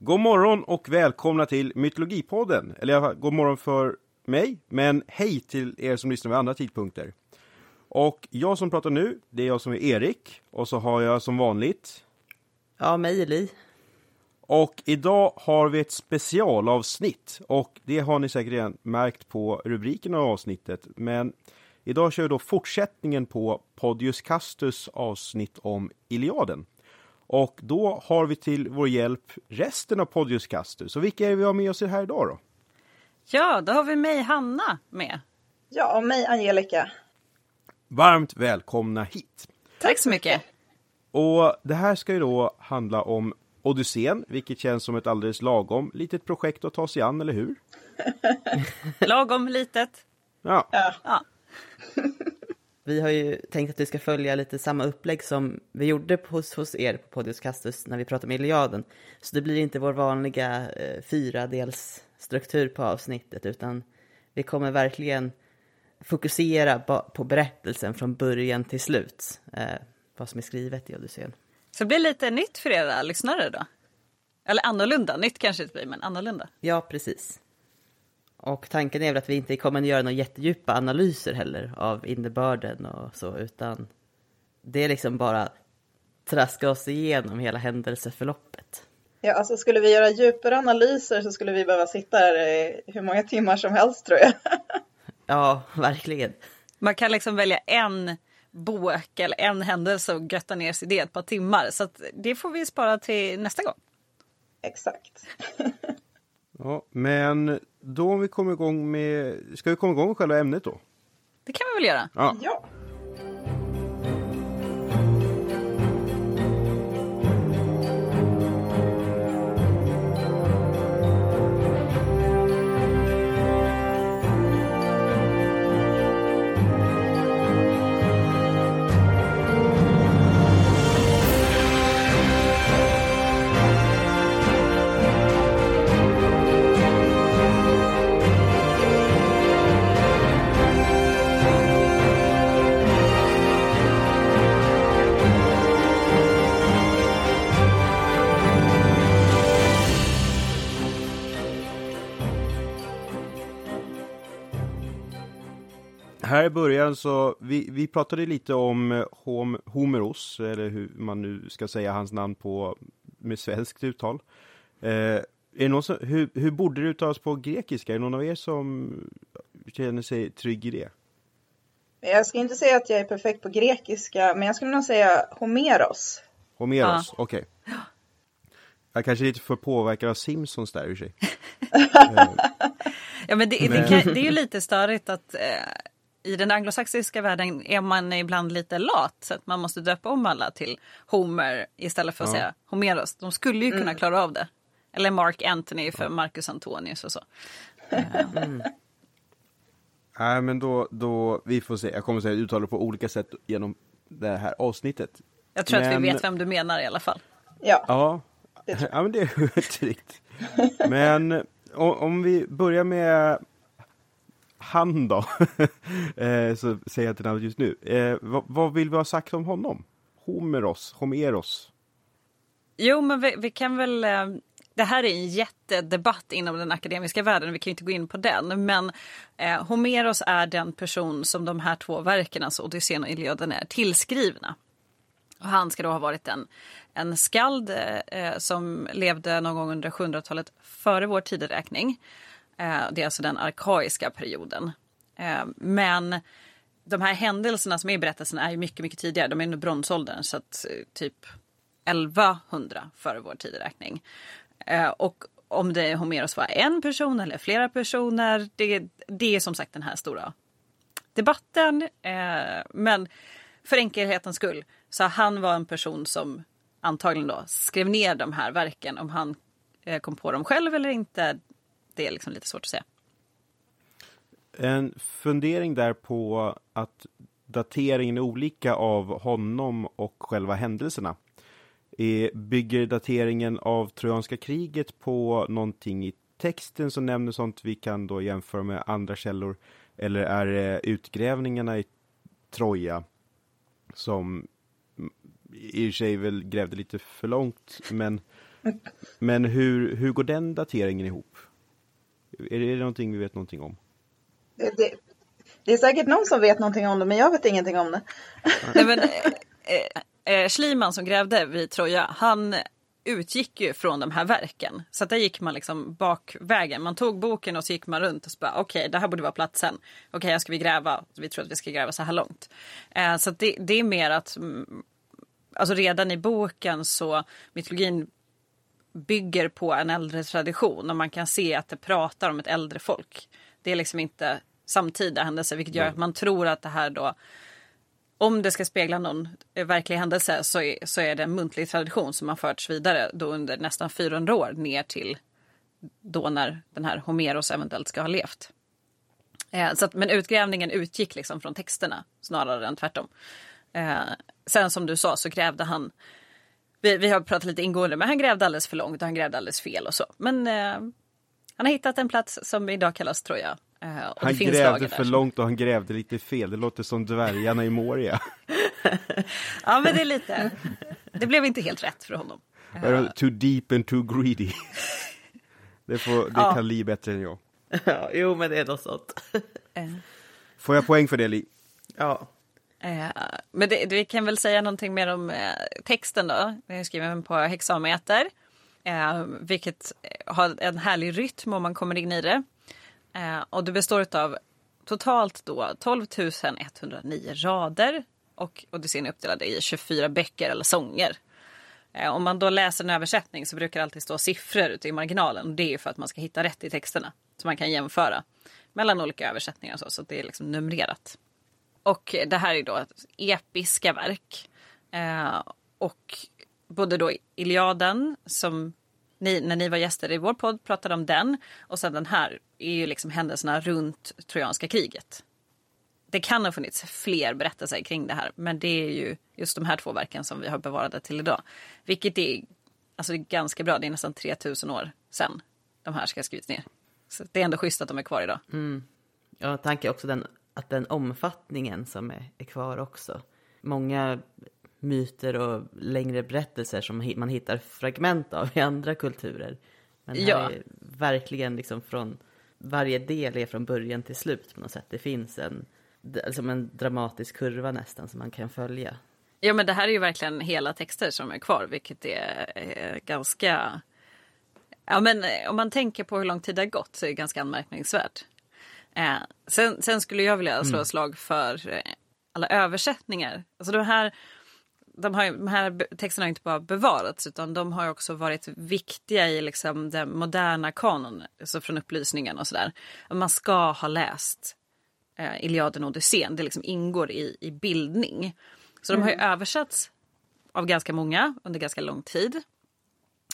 God morgon och välkomna till Mytologipodden. Eller i alla fall, god morgon för mig, men hej till er som lyssnar vid andra tidpunkter. Och jag som pratar nu, det är jag som är Erik. Och så har jag som vanligt... Ja, mig Li. Och idag har vi ett specialavsnitt. Och det har ni säkert redan märkt på rubriken av avsnittet. Men idag kör vi då fortsättningen på Podius Castus avsnitt om Iliaden. Och då har vi till vår hjälp resten av Podius Castus. Så vilka är vi har med oss här idag då? Ja, då har vi mig Hanna med. Ja, och mig Angelica. Varmt välkomna hit! Tack så mycket! Och det här ska ju då handla om Odysseen, vilket känns som ett alldeles lagom litet projekt att ta sig an, eller hur? lagom litet. Ja. ja. ja. Vi har ju tänkt att vi ska följa lite samma upplägg som vi gjorde hos, hos er på Podius Castus när vi pratade om Iliaden. Så det blir inte vår vanliga eh, fyradels struktur på avsnittet utan vi kommer verkligen fokusera på berättelsen från början till slut. Eh, vad som är skrivet i Odysseen. Så det blir lite nytt för era lyssnare då? Eller annorlunda, nytt kanske det blir, men annorlunda. Ja, precis. Och tanken är väl att vi inte kommer att göra några jättedjupa analyser heller av innebörden och så, utan det är liksom bara traska oss igenom hela händelseförloppet. Ja, alltså skulle vi göra djupare analyser så skulle vi behöva sitta här i hur många timmar som helst tror jag. ja, verkligen. Man kan liksom välja en bok eller en händelse och götta ner sig det ett par timmar. Så det får vi spara till nästa gång. Exakt. ja, men då om vi kommer igång med... Ska vi komma igång med själva ämnet då? Det kan vi väl göra? Ja. ja. Här i början så, vi, vi pratade lite om eh, Hom, Homeros, eller hur man nu ska säga hans namn på med svenskt uttal. Eh, är det någon som, hur, hur borde det uttalas på grekiska? Är det någon av er som känner sig trygg i det? Jag ska inte säga att jag är perfekt på grekiska, men jag skulle nog säga Homeros. Homeros, ja. okej. Okay. Jag kanske är lite för påverkad av Simpsons där i sig. ja men det, det, kan, det, är ju lite störigt att eh, i den anglosaxiska världen är man ibland lite lat så att man måste döpa om alla till Homer istället för att ja. säga Homeros. De skulle ju kunna mm. klara av det. Eller Mark Anthony för Marcus Antonius och så. Mm. Nej men då, då, vi får se. Jag kommer att säga uttala på olika sätt genom det här avsnittet. Jag tror men... att vi vet vem du menar i alla fall. Ja. Ja, ja men det är tryggt. Men om vi börjar med han då, eh, så säger jag inte namnet just nu. Eh, vad, vad, vill vi ha sagt om honom? Homeros, Homeros? Jo, men vi, vi kan väl... Eh, det här är en jättedebatt inom den akademiska världen, vi kan inte gå in på den. Men eh, Homeros är den person som de här två verken, alltså Odysseen och Iliaden, är tillskrivna. Och han ska då ha varit en, en skald eh, som levde någon gång under 700-talet före vår tideräkning. Eh, det är alltså den arkaiska perioden. Eh, men de här händelserna som är i berättelsen är ju mycket, mycket tidigare. De är under bronsåldern, så att eh, typ 1100 före vår tideräkning. Och om det Homeros var en person eller flera personer, det, det är som sagt den här stora debatten. Men för enkelhetens skull, så han var en person som antagligen då skrev ner de här verken. Om han kom på dem själv eller inte, det är liksom lite svårt att säga. En fundering där på att dateringen är olika av honom och själva händelserna. Bygger dateringen av Trojanska kriget på någonting i texten som nämner sånt vi kan då jämföra med andra källor? Eller är det utgrävningarna i Troja som i och för sig väl grävde lite för långt, men Men hur, hur går den dateringen ihop? Är det någonting vi vet någonting om? Det, det är säkert någon som vet någonting om det, men jag vet ingenting om det. Nej, men, eh, eh, Schliemann som grävde vid Troja, han utgick ju från de här verken. Så att där gick man liksom bakvägen. Man tog boken och så gick man runt och så bara okej, okay, det här borde vara platsen. Okej, okay, här ska vi gräva. Vi tror att vi ska gräva så här långt. Eh, så det, det, är mer att mm, alltså redan i boken så mytologin bygger på en äldre tradition och man kan se att det pratar om ett äldre folk. Det är liksom inte samtida händelser vilket gör att man tror att det här då om det ska spegla någon verklig händelse så är, så är det en muntlig tradition som har förts vidare då under nästan 400 år ner till då när den här Homeros eventuellt ska ha levt. Eh, så att, men utgrävningen utgick liksom från texterna snarare än tvärtom. Eh, sen som du sa så grävde han vi, vi har pratat lite ingående men han grävde alldeles för långt och han grävde alldeles fel och så. Men eh, han har hittat en plats som idag kallas Troja Uh, han grävde för långt och han grävde lite fel. Det låter som dvärgarna i Moria. ja, men det är lite. Det blev inte helt rätt för honom. Uh, too deep and too greedy. det, får, det ja. kan Li bättre än jag. Ja, jo, men det är något sånt. Får jag poäng för det, Li? Ja. Eh, men det, vi kan väl säga någonting mer om eh, texten då. Den är skriven på hexameter. Eh, vilket har en härlig rytm om man kommer in i det. Och det består av totalt då 12 109 rader och Odysséen är uppdelad i 24 böcker eller sånger. Om man då läser en översättning så brukar det alltid stå siffror ute i marginalen och det är för att man ska hitta rätt i texterna. Så man kan jämföra mellan olika översättningar och så, så det är liksom numrerat. Och det här är då episka verk. Eh, och både då Iliaden som ni, när ni var gäster i vår podd pratade om den och sen den här är ju liksom händelserna runt Trojanska kriget. Det kan ha funnits fler berättelser kring det här men det är ju just de här två verken som vi har bevarade till idag. Vilket är, alltså det är ganska bra, det är nästan 3000 år sedan de här ska ha skrivits ner. Så det är ändå schysst att de är kvar idag. Mm. Jag tänker också den, att den omfattningen som är, är kvar också. Många myter och längre berättelser som man hittar fragment av i andra kulturer. Men här ja. är verkligen liksom från varje del är från början till slut på något sätt. Det finns en, som en dramatisk kurva nästan som man kan följa. Ja men det här är ju verkligen hela texter som är kvar vilket är, är ganska Ja men om man tänker på hur lång tid det har gått så är det ganska anmärkningsvärt. Eh, sen, sen, skulle jag vilja slå mm. ett slag för eh, alla översättningar. Alltså de här de, har, de här texterna har inte bara bevarats utan de har också varit viktiga i liksom den moderna kanon, alltså från upplysningen och sådär. Man ska ha läst eh, Iliaden och Odysseen, det liksom ingår i, i bildning. Så mm. de har ju mm. översatts av ganska många under ganska lång tid.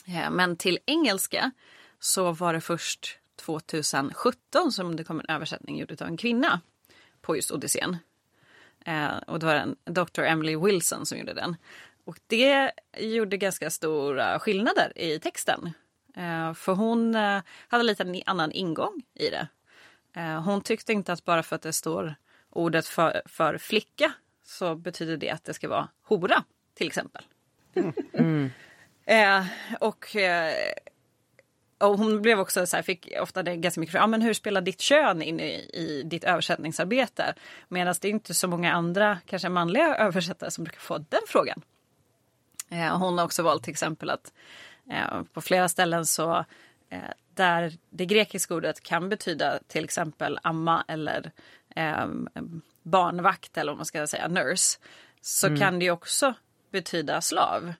Eh, men till engelska så var det först 2017 som det kom en översättning gjord av en kvinna på just Odysseen. Eh, och det var en Dr. Emily Wilson som gjorde den. Och det gjorde ganska stora skillnader i texten. Eh, för hon eh, hade lite en annan ingång i det. Eh, hon tyckte inte att bara för att det står ordet för, för flicka så betyder det att det ska vara hora till exempel. Mm. Eh, och eh, och hon blev också så här, fick ofta det ganska mycket ja men hur spelar ditt kön in i, i ditt översättningsarbete? Medan det är inte så många andra, kanske manliga översättare som brukar få den frågan. Eh, hon har också valt till exempel att eh, på flera ställen så eh, där det grekiska ordet kan betyda till exempel amma eller eh, barnvakt eller om man ska säga nurse så mm. kan det också betyda slav.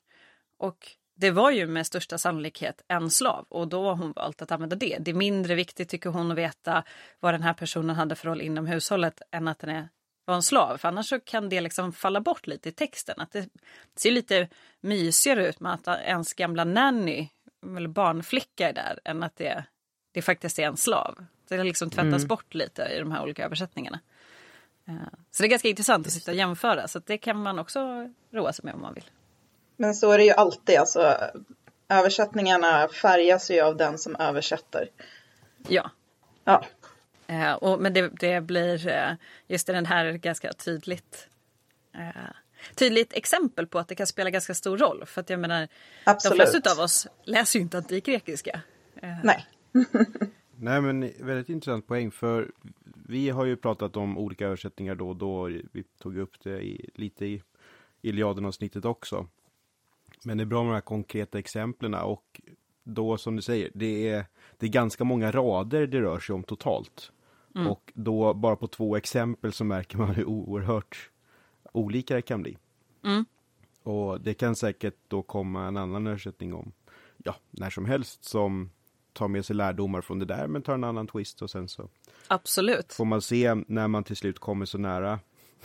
Och det var ju med största sannolikhet en slav och då har hon valt att använda det. Det är mindre viktigt tycker hon att veta vad den här personen hade för roll inom hushållet än att den är, var en slav. För annars så kan det liksom falla bort lite i texten. Att det ser lite mysigare ut med att ens gamla nanny eller barnflicka är där än att det, det faktiskt är en slav. Det liksom tvättas mm. bort lite i de här olika översättningarna. Eh, så det är ganska intressant att sitta och jämföra så det kan man också roa sig med om man vill. Men så är det ju alltid, alltså översättningarna färgas ju av den som översätter. Ja. Ja. Eh, och, men det, det blir, eh, just i den här ganska tydligt. Eh, tydligt exempel på att det kan spela ganska stor roll. För att jag menar, Absolut. de flesta av oss läser ju inte antikgrekiska. Eh, Nej. Nej men väldigt intressant poäng för vi har ju pratat om olika översättningar då och då. Vi tog upp det i, lite i Iliaden-avsnittet också. Men det är bra med de här konkreta exemplen och då som du säger, det är, det är ganska många rader det rör sig om totalt. Mm. Och då bara på två exempel så märker man hur oerhört olika det kan bli. Mm. Och det kan säkert då komma en annan översättning om, ja, när som helst som tar med sig lärdomar från det där men tar en annan twist och sen så Absolut. får man se när man till slut kommer så nära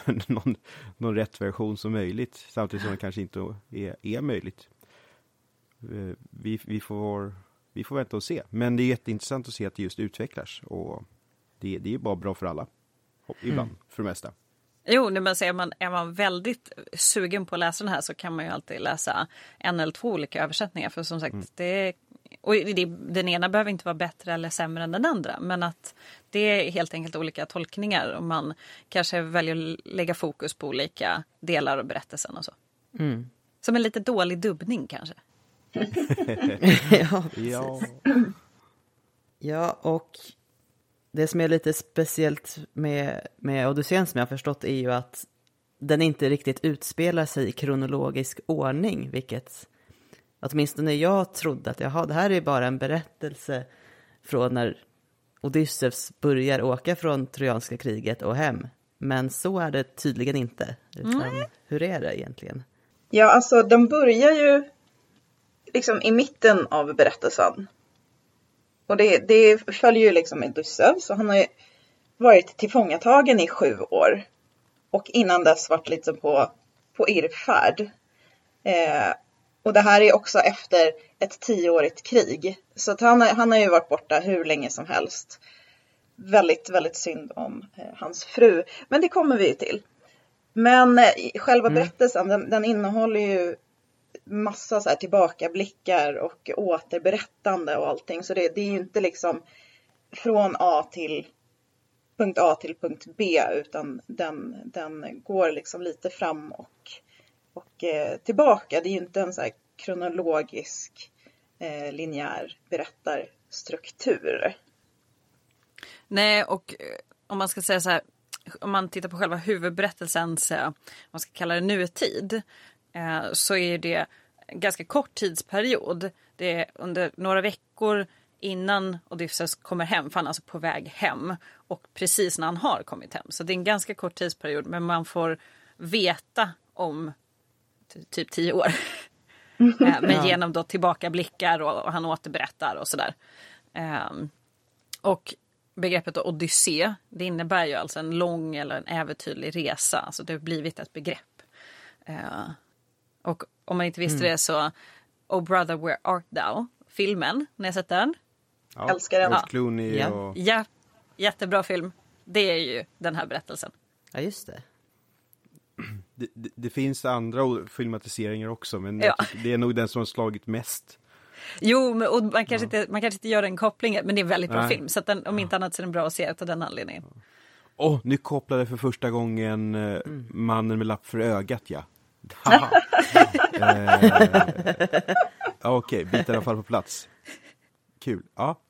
någon, någon rätt version som möjligt samtidigt som det kanske inte är, är möjligt. Eh, Vi, vi, får, vi får vänta och se. Men det är jätteintressant att se att det just utvecklas och det, det är bara bra för alla. Ibland, för det mesta. Jo, men så är, man, är man väldigt sugen på att läsa den här så kan man ju alltid läsa en eller två olika översättningar. För som sagt, det, och det, den ena behöver inte vara bättre eller sämre än den andra. Men att det är helt enkelt olika tolkningar och man kanske väljer att lägga fokus på olika delar av berättelsen och så. Mm. Som en lite dålig dubbning kanske. ja. Ja, ja, och det som är lite speciellt med, med Odysseen som jag har förstått är ju att den inte riktigt utspelar sig i kronologisk ordning, vilket åtminstone jag trodde att jaha, det här är bara en berättelse från när Odysseus börjar åka från Trojanska kriget och hem. Men så är det tydligen inte. Utan hur är det egentligen? Ja, alltså den börjar ju liksom i mitten av berättelsen. Och det, det följer ju liksom Odysseus, så han har ju varit tillfångatagen i sju år. Och innan dess varit lite på, på irrfärd. Eh, och det här är också efter ett tioårigt krig. Så han, har- han har ju varit borta hur länge som helst. Väldigt, väldigt synd om eh, hans fru. Men det kommer vi ju till. Men eh, själva berättelsen, den, den innehåller ju massa så här tillbakablickar och återberättande och allting. Så det, det är ju inte liksom från A till punkt A till punkt B utan den, den går liksom lite fram och, och eh, tillbaka. Det är ju inte en så här kronologisk eh, linjär berättarstruktur. Nej, och eh, om man ska säga så här, om man tittar på själva huvudberättelsens, om man ska kalla det nutid, eh, så är det en ganska kort tidsperiod. Det är under några veckor innan Odysseus kommer hem, för han är alltså på väg hem och precis när han har kommit hem. Så det är en ganska kort tidsperiod, men man får veta om typ tio år. Eh, Men genom då tillbakablickar och, och han återberättar och sådär. Ehm, och begreppet då odyssé, det innebär ju alltså en lång eller en äventyrlig resa. Alltså det har blivit ett begrepp. Eh, och om man inte visste det så, Oh brother where art thou? Filmen, ni har sett den? ja. Älskar den. Clooney Ja. och... Ja, jättebra film. Det är ju den här berättelsen. Ja, just det. Det, det, det finns andra filmatiseringar också men Ja. det är nog den som har slagit mest. Jo, och man, kanske inte, man kanske inte gör den kopplingen, men det är en väldigt bra Nej. film. Så den, om inte annat så är den bra att se av den anledningen. Åh, nu kopplade för första gången eh, mannen med lapp för ögat, ja. Eh, ja, Okej, bitar i alla fall på plats. Kul, ja.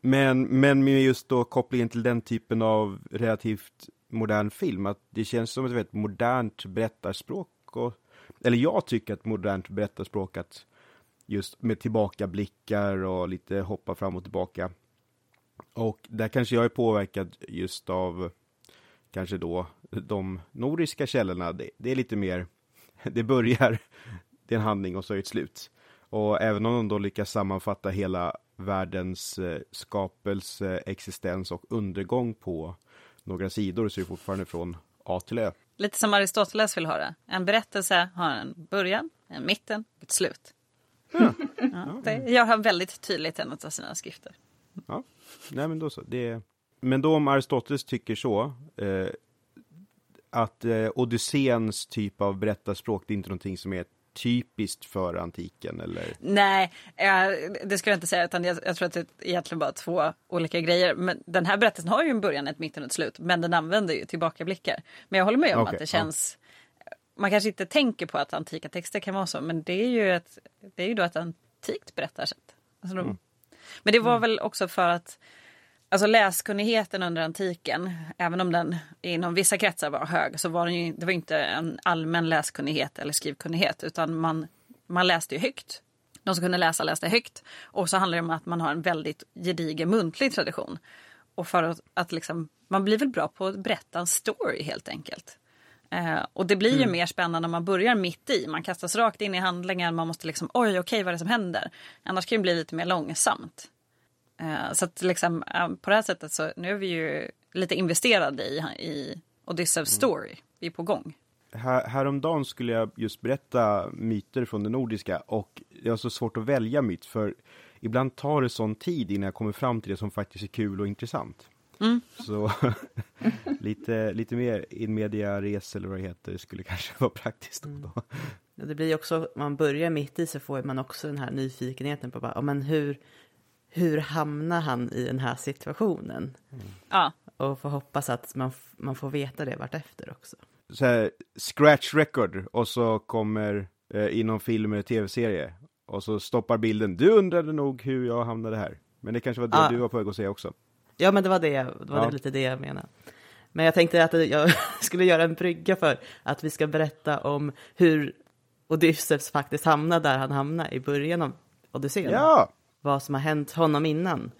Men, men med just då kopplingen till den typen av relativt modern film, att det känns som ett väldigt modernt berättarspråk. Och, eller jag tycker att modernt berättarspråk, att just med tillbakablickar och lite hoppa fram och tillbaka. Och där kanske jag är påverkad just av kanske då de nordiska källorna. Det, det är lite mer, det börjar, det är en handling och så är det ett slut. Och även om de då lyckas sammanfatta hela världens eh, skapelse, existens och undergång på några sidor så är det fortfarande från A till Ö. Lite som Aristoteles vill ha det. En berättelse har en början, en mitten och ett slut. Ja, det gör han väldigt tydligt i en av sina skrifter. Ja, nej men då så. Det, men då om Aristoteles tycker så, eh, att eh, Odysséns typ av berättarspråk, det är inte någonting som är typiskt för antiken eller? Nej, eh, det skulle jag inte säga. Utan jag, tror att det är egentligen bara två olika grejer. Men den här berättelsen har ju en början, ett mitten och ett slut. Men den använder ju tillbakablickar. Men jag håller med om Okej, att det känns man kanske inte tänker på att antika texter kan vara så, men det är ju, ett, det är ju då ett antikt berättarsätt. Alltså då, mm. Men det var mm. väl också för att Alltså läskunnigheten under antiken, även om den inom vissa kretsar var hög, så var den ju, det var inte en allmän läskunnighet eller skrivkunnighet, utan man, man läste ju högt. De som kunde läsa läste högt. Och så handlar det om att man har en väldigt gedigen muntlig tradition. Och för att, att liksom, man blir väl bra på att berätta en story helt enkelt. Eh, och det blir ju mm. mer spännande om man börjar mitt i. Man kastas rakt in i handlingen, man måste liksom oj okej okay, vad är det som händer? Annars kan det bli lite mer långsamt. Eh, så att liksom, på det här sättet så nu är vi ju lite investerade i, i Odysseus mm. story. Vi är på gång. Här, häromdagen skulle jag just berätta myter från det nordiska och det var så svårt att välja myt för ibland tar det sån tid innan jag kommer fram till det som faktiskt är kul och intressant. Mm. Så lite, lite mer in media res eller vad det heter skulle kanske vara praktiskt. Mm. Då. Ja, det blir också, man börjar mitt i så får man också den här nyfikenheten på bara, men hur, hur hamnar han i den här situationen? Mm. Ja. Och får hoppas att man, man får veta det vartefter också. Så här, scratch record och så kommer eh, inom film eller tv-serie och så stoppar bilden. Du undrade nog hur jag hamnade här. Men det kanske var det ah. du var på väg att säga också. Ja, men det var det, det var ja. lite det jag menade. Men jag tänkte att jag skulle göra en brygga för att vi ska berätta om hur Odysseus faktiskt hamnade där han hamnade i början av Odysseen. Ja! Vad som har hänt honom innan.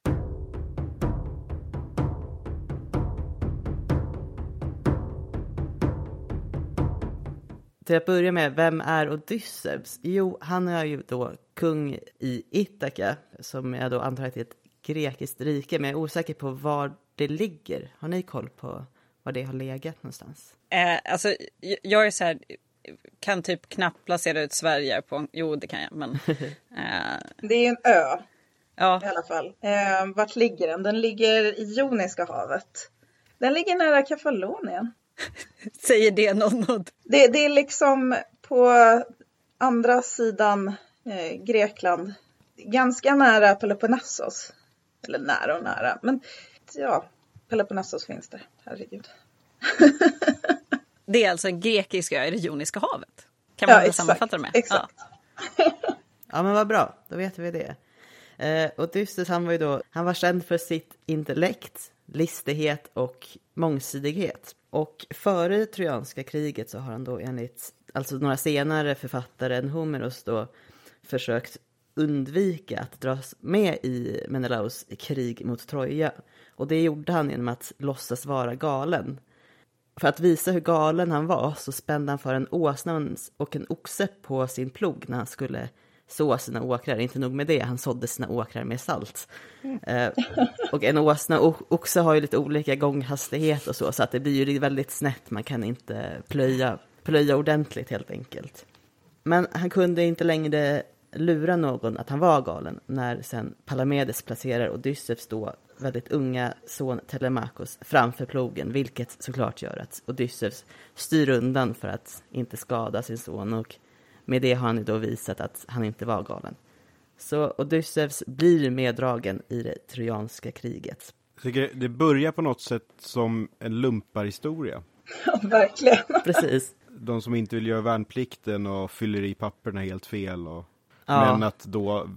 Till att börja med, vem är Odysseus? Jo, han är ju då kung i Ithaka, som jag då antar är ett grekiskt rike, men jag är osäker på var det ligger. Har ni koll på var det har legat någonstans? Eh, alltså, jag är så här, kan typ knappt placera ut Sverige på, jo det kan jag, men. Eh. Det är en ö. Ja. I alla fall. Eh, vart ligger den? Den ligger i Joniska havet. Den ligger nära Kefalonien. Säger det något? Det, det är liksom på andra sidan eh, Grekland. Ganska nära Peloponnesos. Eller nära och nära. Men ja, Peloponnesos finns där. Herregud. det är alltså en grekisk ö i det Joniska havet? Kan man ja, exakt, sammanfatta det med? Exakt. Ja. ja, men vad bra. Då vet vi det. Eh, Odysseus han var ju då, han var känd för sitt intellekt, listighet och mångsidighet. Och före trojanska kriget så har han då enligt, alltså några senare författare än Homeros då, försökt undvika att dras med i Menelaus krig mot Troja. Och det gjorde han genom att låtsas vara galen. För att visa hur galen han var så spände han för en åsna och en oxe på sin plog när han skulle så sina åkrar. Inte nog med det, han sådde sina åkrar med salt. Mm. Eh, och en åsna har ju lite olika gånghastighet och så, så att det blir ju väldigt snett. Man kan inte plöja, plöja ordentligt helt enkelt. Men han kunde inte längre lura någon att han var galen när sen Palamedes placerar Odysseus då väldigt unga son Telemakos framför plogen, vilket såklart gör att Odysseus styr undan för att inte skada sin son och med det har han då visat att han inte var galen. Så Odysseus blir meddragen i det trojanska kriget. det börjar på något sätt som en lumparhistoria. Ja, verkligen. Precis. De som inte vill göra värnplikten och fyller i papperna helt fel. Och... Ja. Men att då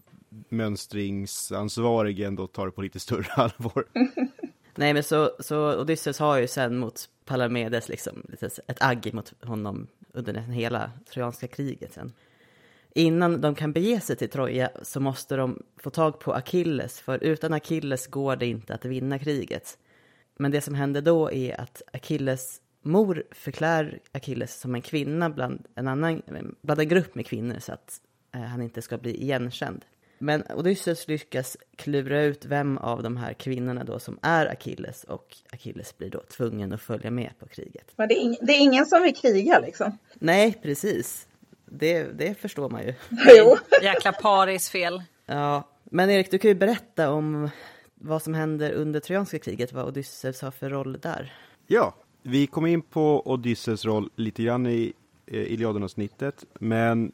mönstringsansvarigen då tar det på lite större allvar. Nej, men så, så Odysseus har ju sen mot Palamedes liksom ett agg mot honom under nästan hela trojanska kriget sen. Innan de kan bege sig till Troja så måste de få tag på Akilles, för utan Akilles går det inte att vinna kriget. Men det som händer då är att Akilles mor förklär Akilles som en kvinna bland en, annan, bland en grupp med kvinnor så att eh, han inte ska bli igenkänd. Men Odysseus lyckas klura ut vem av de här kvinnorna då som är Akilles och Akilles blir då tvungen att följa med på kriget. Men det är, ing det är ingen som vill kriga liksom? Nej, precis. Det, det förstår man ju. Jo. Jäkla paris fel. Ja, men Erik, du kan ju berätta om vad som händer under Trojanska kriget, vad Odysseus har för roll där. Ja, vi kommer in på Odysseus roll lite grann i Eh, Iliaden-avsnittet, men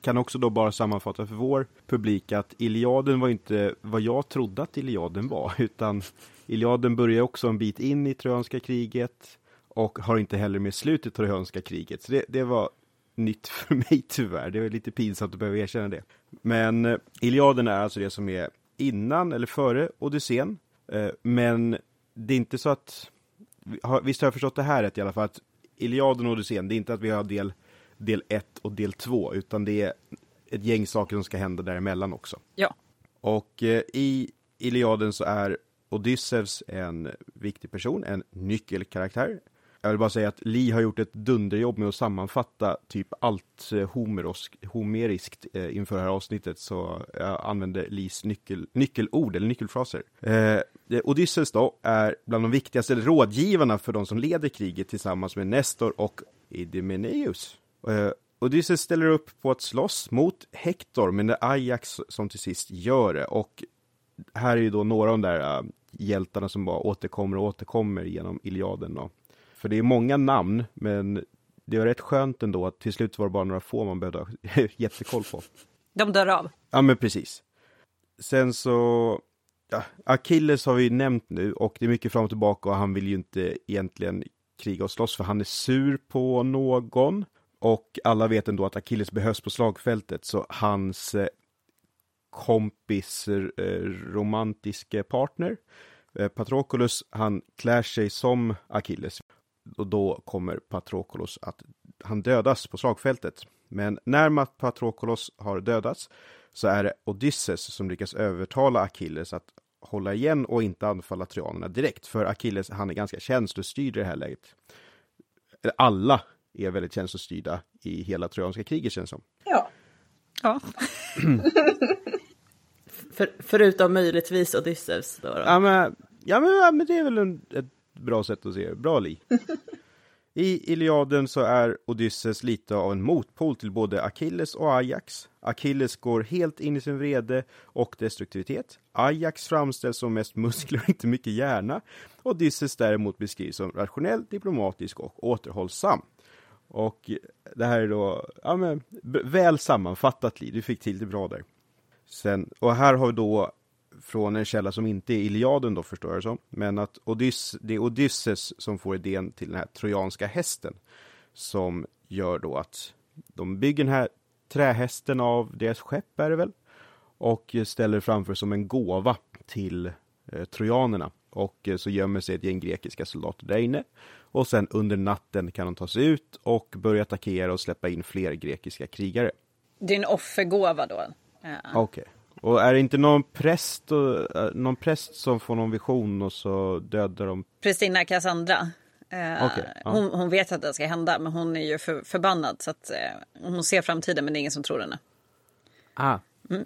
kan också då bara sammanfatta för vår publik att Iliaden var inte vad jag trodde att Iliaden var, utan Iliaden börjar också en bit in i Trojanska kriget och har inte heller med slutet av Trojanska kriget. Så det, det var nytt för mig tyvärr. Det är lite pinsamt att behöva erkänna det. Men eh, Iliaden är alltså det som är innan eller före Odysseen. Eh, men det är inte så att, visst har jag förstått det här rätt i alla fall, att Iliaden och Odysseen, det är inte att vi har del, del 1 och del 2, utan det är ett gäng saker som ska hända däremellan också. Ja. Och eh, i Iliaden så är Odysseus en viktig person, en nyckelkaraktär. Jag vill bara säga att Li har gjort ett dunderjobb med att sammanfatta typ allt eh, homerosk, homeriskt eh, inför det här avsnittet, så jag använder Lis nyckel, nyckelord eller nyckelfraser. Eh, eh, Odysseus då är bland de viktigaste rådgivarna för de som leder kriget tillsammans med Nestor och Idomeneus. Eh, Odysseus ställer upp på att slåss mot Hector, men det är Ajax som till sist gör det. Och här är ju då några av de där uh, hjältarna som bara återkommer och återkommer genom Iliaden. Då. För det är många namn, men det var rätt skönt ändå att till slut var det bara några få man behövde ha jättekoll på. De dör av. Ja, men precis. Sen så, ja, Achilles har vi nämnt nu och det är mycket fram och tillbaka och han vill ju inte egentligen kriga och slåss för han är sur på någon. Och alla vet ändå att Achilles behövs på slagfältet så hans eh, kompis eh, romantiske partner eh, Patroclus, han klär sig som Achilles och då kommer Patroklos att han dödas på slagfältet. Men när Patroklos har dödats så är det Odysseus som lyckas övertala Achilles att hålla igen och inte anfalla trojanerna direkt. För Achilles, han är ganska känslostyrd i det här läget. Alla är väldigt känslostyrda i hela trojanska kriget känns som. Ja. Ja. För, förutom möjligtvis Odysseus då? då? Ja, men, ja, men, ja, men det är väl en, ett bra sätt att se det. Bra Li. I Iliaden så är Odysseus lite av en motpol till både Achilles och Ajax. Achilles går helt in i sin vrede och destruktivitet. Ajax framställs som mest muskler och inte mycket hjärna. Odysseus däremot beskrivs som rationell, diplomatisk och återhållsam. Och det här är då, ja men, väl sammanfattat Li, du fick till det bra där. Sen, och här har vi då från en källa som inte är Iliaden då förstår jag som. Men att Odyss, det är Odysseus som får idén till den här trojanska hästen. Som gör då att de bygger den här trähästen av deras skepp är det väl. Och ställer framför som en gåva till eh, trojanerna. Och eh, så gömmer sig ett gäng grekiska soldater där inne. Och sen under natten kan de ta sig ut och börja attackera och släppa in fler grekiska krigare. Det är en offergåva då. Ja. Okej. Okay. Och är det inte någon präst, och, eh, någon präst som får någon vision och så dödar de? Prästinna Cassandra. Eh, okay, ja. hon, hon, vet att det ska hända men hon är ju för, förbannad så att eh, hon ser framtiden men det är ingen som tror henne. Ah. Mm.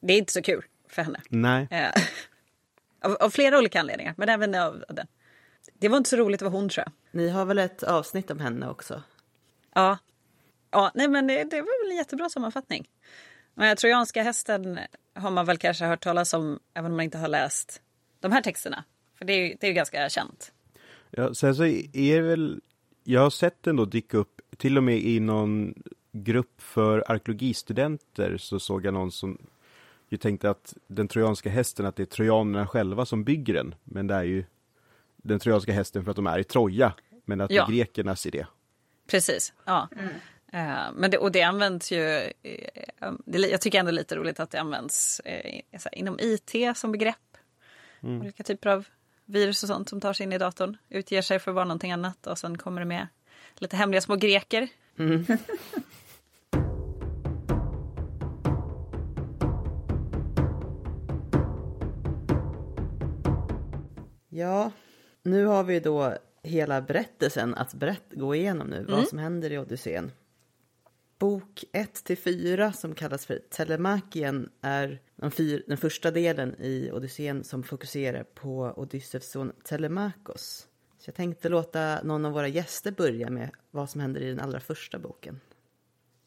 Det är inte så kul för henne. Nej. Eh, av, av, flera olika anledningar men även av den. Det var inte så roligt vara hon tror jag. Ni har väl ett avsnitt om henne också? Ja. Ja, nej men det, det var väl en jättebra sammanfattning. Men trojanska hästen har man väl kanske hört talas om även om man inte har läst de här texterna. För det är ju, det är ju ganska känt. Ja, sen så är det väl, jag har sett den då dyka upp, till och med i någon grupp för arkeologistudenter så såg jag någon som ju tänkte att den trojanska hästen, att det är trojanerna själva som bygger den. Men det är ju den trojanska hästen för att de är i Troja. Men att ja. det är grekernas idé. Precis, ja. Mm. Uh, men det, och det används ju, det, jag tycker ändå lite roligt att det används uh, inom IT som begrepp. Mm. Olika typer av virus och sånt som tar sig in i datorn, utger sig för att vara någonting annat och sen kommer det med lite hemliga små greker. Mm. ja, nu har vi då hela berättelsen att berätt, gå igenom nu, mm. vad som händer i Odysseen. Bok 1-4 som kallas för Telemakien är den, fyr, den första delen i Odysseen som fokuserar på Odysseus son Telemakos. Så jag tänkte låta någon av våra gäster börja med vad som händer i den allra första boken.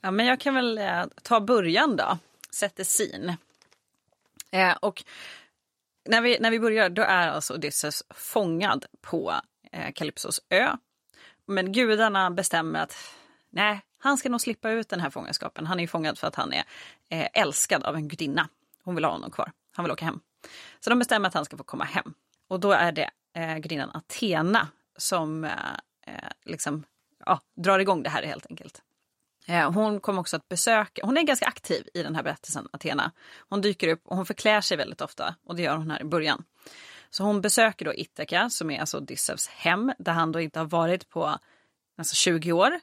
Ja, men jag kan väl eh, ta början då, sätter sin. Eh, och när vi, när vi börjar, då är alltså Odysseus fångad på eh, Kalypsos ö. Men gudarna bestämmer att nej, han ska nog slippa ut den här fångenskapen. Han är ju fångad för att han är eh, älskad av en gudinna. Hon vill ha honom kvar. Han vill åka hem. Så de bestämmer att han ska få komma hem. Och då är det eh, gudinnan Athena som eh, eh, liksom ja, drar igång det här helt enkelt. Eh, hon kommer också att besöka, hon är ganska aktiv i den här berättelsen, Athena. Hon dyker upp och hon förklär sig väldigt ofta och det gör hon här i början. Så hon besöker då Ithaka som är alltså Odysseus hem där han då inte har varit på alltså, nästan 20 år.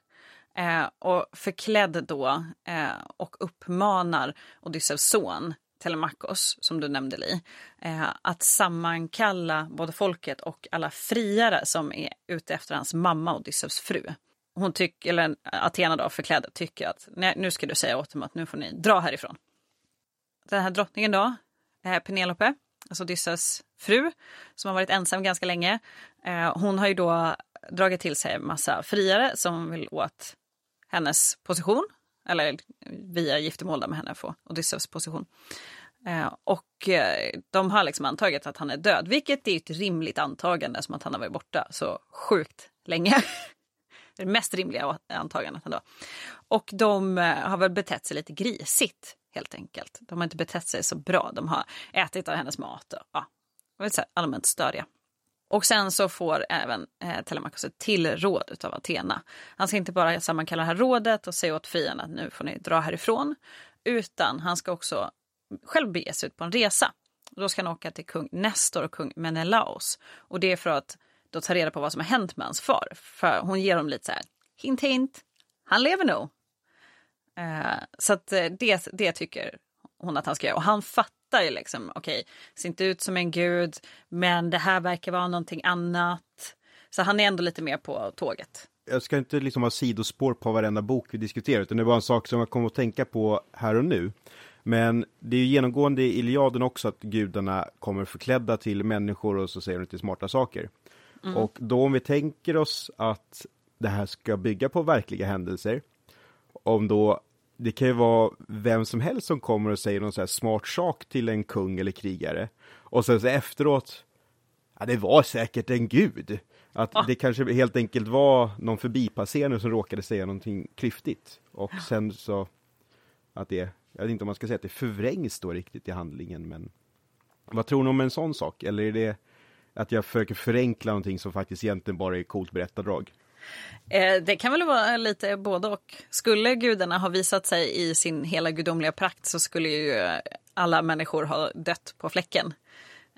Eh, och förklädd då eh, och uppmanar Odysseus son Telemachos, som du nämnde Li, eh, att sammankalla både folket och alla friare som är ute efter hans mamma Odysseus fru. Hon tycker, eller Athena då, förklädd, tycker att nej, nu ska du säga åt dem att nu får ni dra härifrån. Den här drottningen då, eh, Penelope, alltså Odysseus fru, som har varit ensam ganska länge. Eh, hon har ju då dragit till sig massa friare som vill åt hennes position, eller via giftermål med henne få Odysseus position. Eh, och eh, de har liksom antagit att han är död, vilket är ett rimligt antagande som att han har varit borta så sjukt länge. det mest rimliga antagandet ändå. Och de eh, har väl betett sig lite grisigt helt enkelt. De har inte betett sig så bra. De har ätit av hennes mat och ja, allmänt störiga. Och sen så får även eh, Telemachos ett till råd av Athena. Han ska inte bara sammankalla det här rådet och säga åt fienden att nu får ni dra härifrån, utan han ska också själv bege sig ut på en resa. då ska han åka till kung Nestor och kung Menelaos. Och det är för att då ta reda på vad som har hänt med hans far. För hon ger dem lite så här, hint hint, han lever nog. Eh, så att eh, det, det tycker hon att han ska göra. Och han fattar ju liksom, okej, okay, ser inte ut som en gud, men det här verkar vara någonting annat. Så han är ändå lite mer på tåget. Jag ska inte liksom ha sidospår på varenda bok vi diskuterar, utan det var en sak som jag kom att tänka på här och nu. Men det är ju genomgående i Iliaden också att gudarna kommer förklädda till människor och så säger de lite smarta saker. Mm. Och då om vi tänker oss att det här ska bygga på verkliga händelser, om då det kan ju vara vem som helst som kommer och säger någon så här smart sak till en kung eller krigare. Och sen så efteråt, ja det var säkert en gud. Att ah. det kanske helt enkelt var någon förbipasserande som råkade säga någonting klyftigt. Och sen så, att det, jag vet inte om man ska säga att det förvrängs då riktigt i handlingen, men vad tror ni om en sån sak? Eller är det att jag försöker förenkla någonting som faktiskt egentligen bara är coolt berättardrag? Eh, det kan väl vara lite både och. Skulle gudarna ha visat sig i sin hela gudomliga prakt så skulle ju alla människor ha dött på fläcken.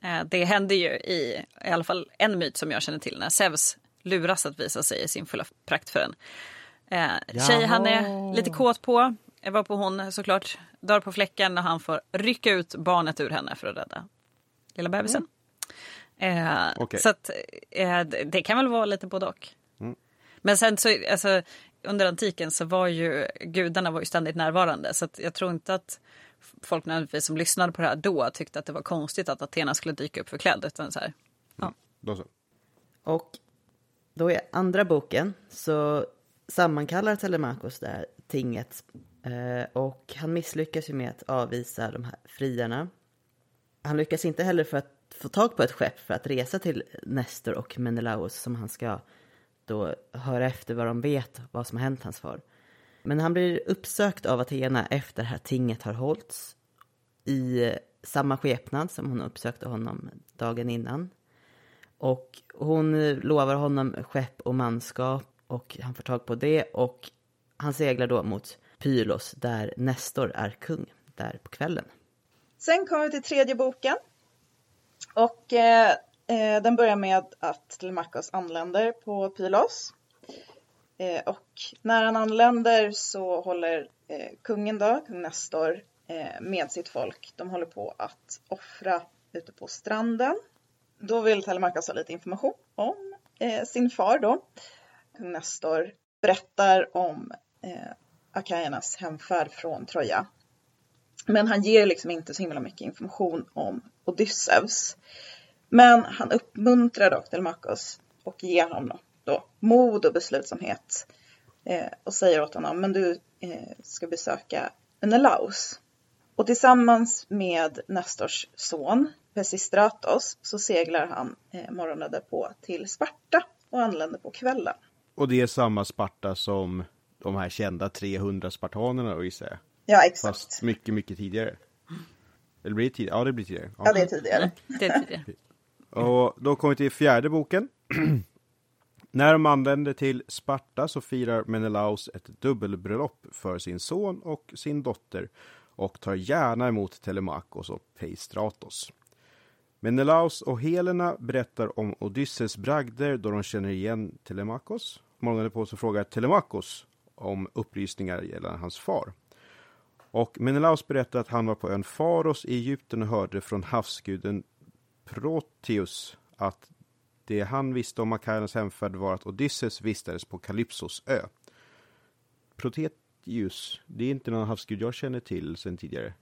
Eh, det händer ju i, i alla fall en myt som jag känner till när Zeus luras att visa sig i sin fulla prakt för en eh, tjej han är lite kåt på. Var på hon såklart, dör på fläcken när han får rycka ut barnet ur henne för att rädda lilla bebisen. Mm. Eh, okay. Så att, eh, det kan väl vara lite både och. Men sen så, alltså, under antiken så var ju gudarna var ju ständigt närvarande så att jag tror inte att folk nödvändigtvis som lyssnade på det här då tyckte att det var konstigt att Athena skulle dyka upp förklädd. Utan så här, ja. Mm, Och då i andra boken så sammankallar Telemachos det här tinget eh, och han misslyckas ju med att avvisa de här friarna. Han lyckas inte heller för att få tag på ett skepp för att resa till Nestor och Menelaos som han ska då höra efter vad de vet, vad som har hänt hans far. Men han blir uppsökt av Athena efter det här tinget har hållits i samma skepnad som hon uppsökte honom dagen innan. Och hon lovar honom skepp och manskap och han får tag på det och han seglar då mot Pylos där Nestor är kung där på kvällen. Sen kommer vi till tredje boken. Och eh, Eh, den börjar med att Telemachos anländer på Pylos. Eh, och när han anländer så håller eh, kungen då, kung Nestor, eh, med sitt folk. De håller på att offra ute på stranden. Då vill Telemachos ha lite information om eh, sin far då. Kung Nestor berättar om eh, Akajernas hemfärd från Troja. Men han ger liksom inte så himla mycket information om Odysseus. Men han uppmuntrar dock Telmakos och ger honom då mod och beslutsamhet eh, och säger åt honom, men du eh, ska besöka Menelaus. Och tillsammans med Nestors son Pesistratos så seglar han eh, morgonen därpå till Sparta och anländer på kvällen. Och det är samma Sparta som de här kända 300 spartanerna då gissar jag? Ja, exakt. Fast mycket, mycket tidigare. Eller blir det tidigare? Ja, det blir tidigare. Ja, ja det är tidigare. Det är tidigare. Och då kommer vi till fjärde boken. När de anländer till Sparta så firar Menelaus ett dubbelbröllop för sin son och sin dotter och tar gärna emot Telemakos och Peistratos. Menelaus och Helena berättar om Odysseus bragder då de känner igen Telemakos. Morgonen på så frågar Telemakos om upplysningar gällande hans far. Och Menelaus berättar att han var på ön Faros i Egypten och hörde från havsguden Proteus att det han visste om Makaios hemfärd var att Odysseus vistades på Kalypsos ö. Proteus, det är inte någon havsgud jag känner till sedan tidigare.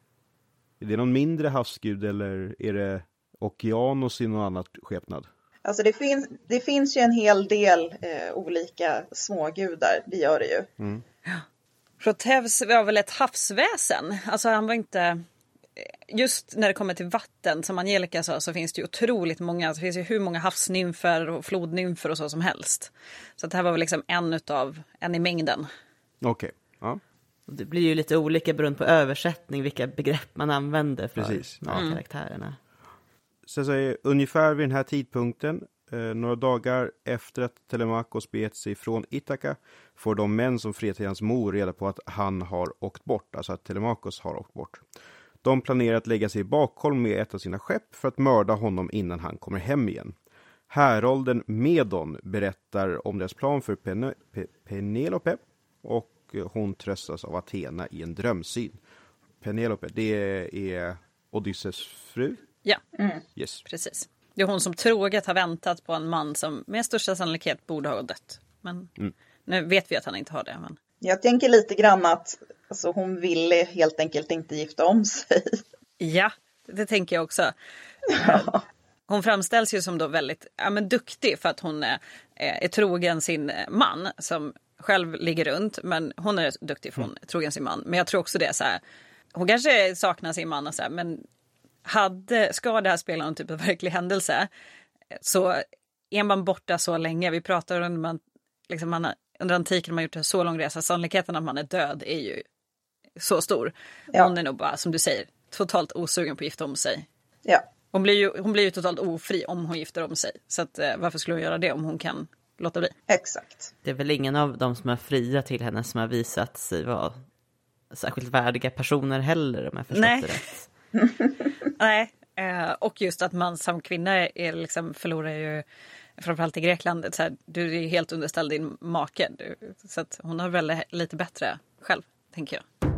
Är det någon mindre havsgud eller är det Okeanos i någon annan skepnad? Alltså det finns, det finns ju en hel del eh, olika smågudar, det gör det ju. Mm. Proteus var väl ett havsväsen. Alltså han var inte... Just när det kommer till vatten, som Angelica sa, så finns det ju otroligt många. Det finns ju hur många havsnymfer och flodnymfer och så som helst. Så det här var väl liksom en utav, en i mängden. Okej, okay. ja. Det blir ju lite olika beroende på översättning, vilka begrepp man använder för Precis. ja, Mm. karaktärerna. Sen så är ungefär vid den här tidpunkten, eh, några dagar efter att Telemakos begett sig från Ithaka, får de män som friar till hans mor reda på att han har åkt bort, alltså att Telemakos har åkt bort. De planerar att lägga sig i bakhåll med ett av sina skepp för att mörda honom innan han kommer hem igen. Härolden Medon berättar om deras plan för Pen- Pe- Penelope och hon tröstas av Athena i en drömsyn. Penelope, det är Odysseus fru? Ja, Yes. precis. Det är hon som troget har väntat på en man som med största sannolikhet borde ha dött. Men nu vet vi att han inte har det. Men... Jag tänker lite grann att alltså, hon ville helt enkelt inte gifta om sig. Ja, det tänker jag också. Hon framställs ju som då väldigt ja, men duktig för att hon är, är trogen sin man som själv ligger runt. Men hon är duktig för hon är trogen sin man. Men jag tror också det är så här. Hon kanske saknar sin man och så här, men hade, ska det här spela någon typ av verklig händelse så är man borta så länge. Vi pratar om man, liksom man, under antiken har man gjort en så lång resa. Sannolikheten att man är död är ju så stor. Ja. Hon är nog bara, som du säger, totalt osugen på att gifta om sig. Ja, Hon blir ju, hon blir ju totalt ofri om hon gifter om sig. Så att, eh, varför skulle hon göra det om hon kan låta bli? exakt. Det är väl ingen av dem som är fria till henne som har visat sig vara särskilt värdiga personer heller om jag förstått Nej. det rätt. Nej, eh, och just att man som kvinna är liksom, förlorar ju framförallt i Grekland, så här, du är ju helt underställd din make. Du, så att hon har väl lite bättre själv, tänker jag.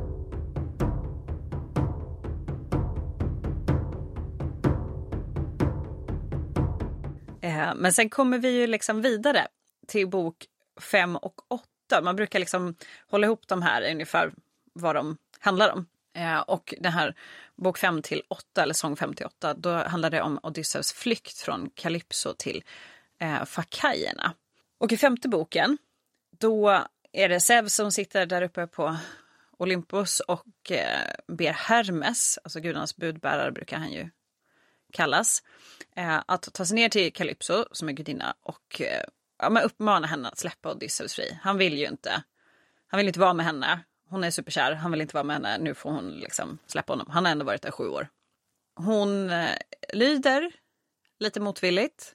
Eh, men sen kommer vi ju liksom vidare till bok 5 och 8. Man brukar liksom hålla ihop de här ungefär vad de handlar om. Eh, och den här bok 5 till 8, eller sång 5 till 8, då handlar det om Odysseus flykt från Kalypso till eh, Fakajerna. Och i femte boken, då är det Zeus som sitter där uppe på Olympus och eh, ber Hermes, alltså gudarnas budbärare brukar han ju kallas, eh, att ta sig ner till Calypso, som är gudinna och eh, ja, men uppmana henne att släppa Odysseus fri. Han vill ju inte. Han vill inte vara med henne. Hon är superkär. Han vill inte vara med henne. Nu får hon liksom släppa honom. Han har ändå varit där sju år. Hon eh, lyder lite motvilligt.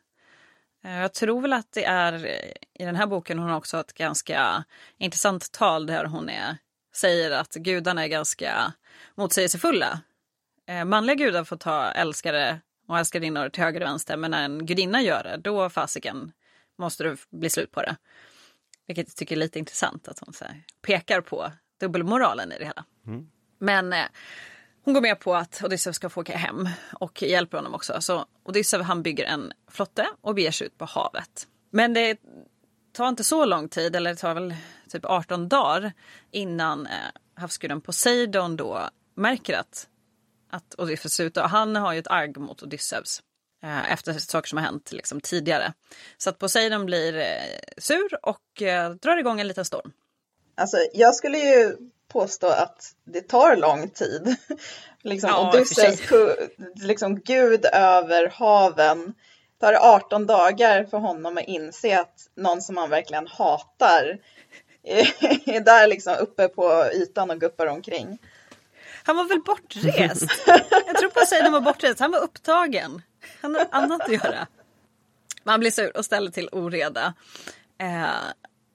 Eh, jag tror väl att det är eh, i den här boken hon har också ett ganska intressant tal där hon är, säger att gudarna är ganska motsägelsefulla. Eh, manliga gudar får ta älskare och älskarinnor till höger och vänster men när en gudinna gör det då fasiken måste det bli slut på det. Vilket jag tycker är lite intressant att hon pekar på dubbelmoralen i det hela. Men eh, hon går med på att Odysseus ska få åka hem och hjälper honom också. Så Odysseus han bygger en flotte och beger sig ut på havet. Men det tar inte så lång tid, eller det tar väl typ 18 dagar innan eh, havsguden Poseidon då märker att, att Odysseus är ute. Han har ju ett arg mot Odysseus eh, efter saker som har hänt liksom, tidigare. Så att Poseidon blir eh, sur och eh, drar igång en liten storm. Alltså, jag skulle ju påstå att det tar lång tid. liksom, Ja, ku- liksom gud över haven. Tar det 18 dagar för honom att inse att någon som han verkligen hatar är där liksom uppe på ytan och guppar omkring. Han var väl bortrest? Jag tror Poseidon var bortrest. Han var upptagen. Han har annat att göra. Man blir sur och ställer till oreda. Eh,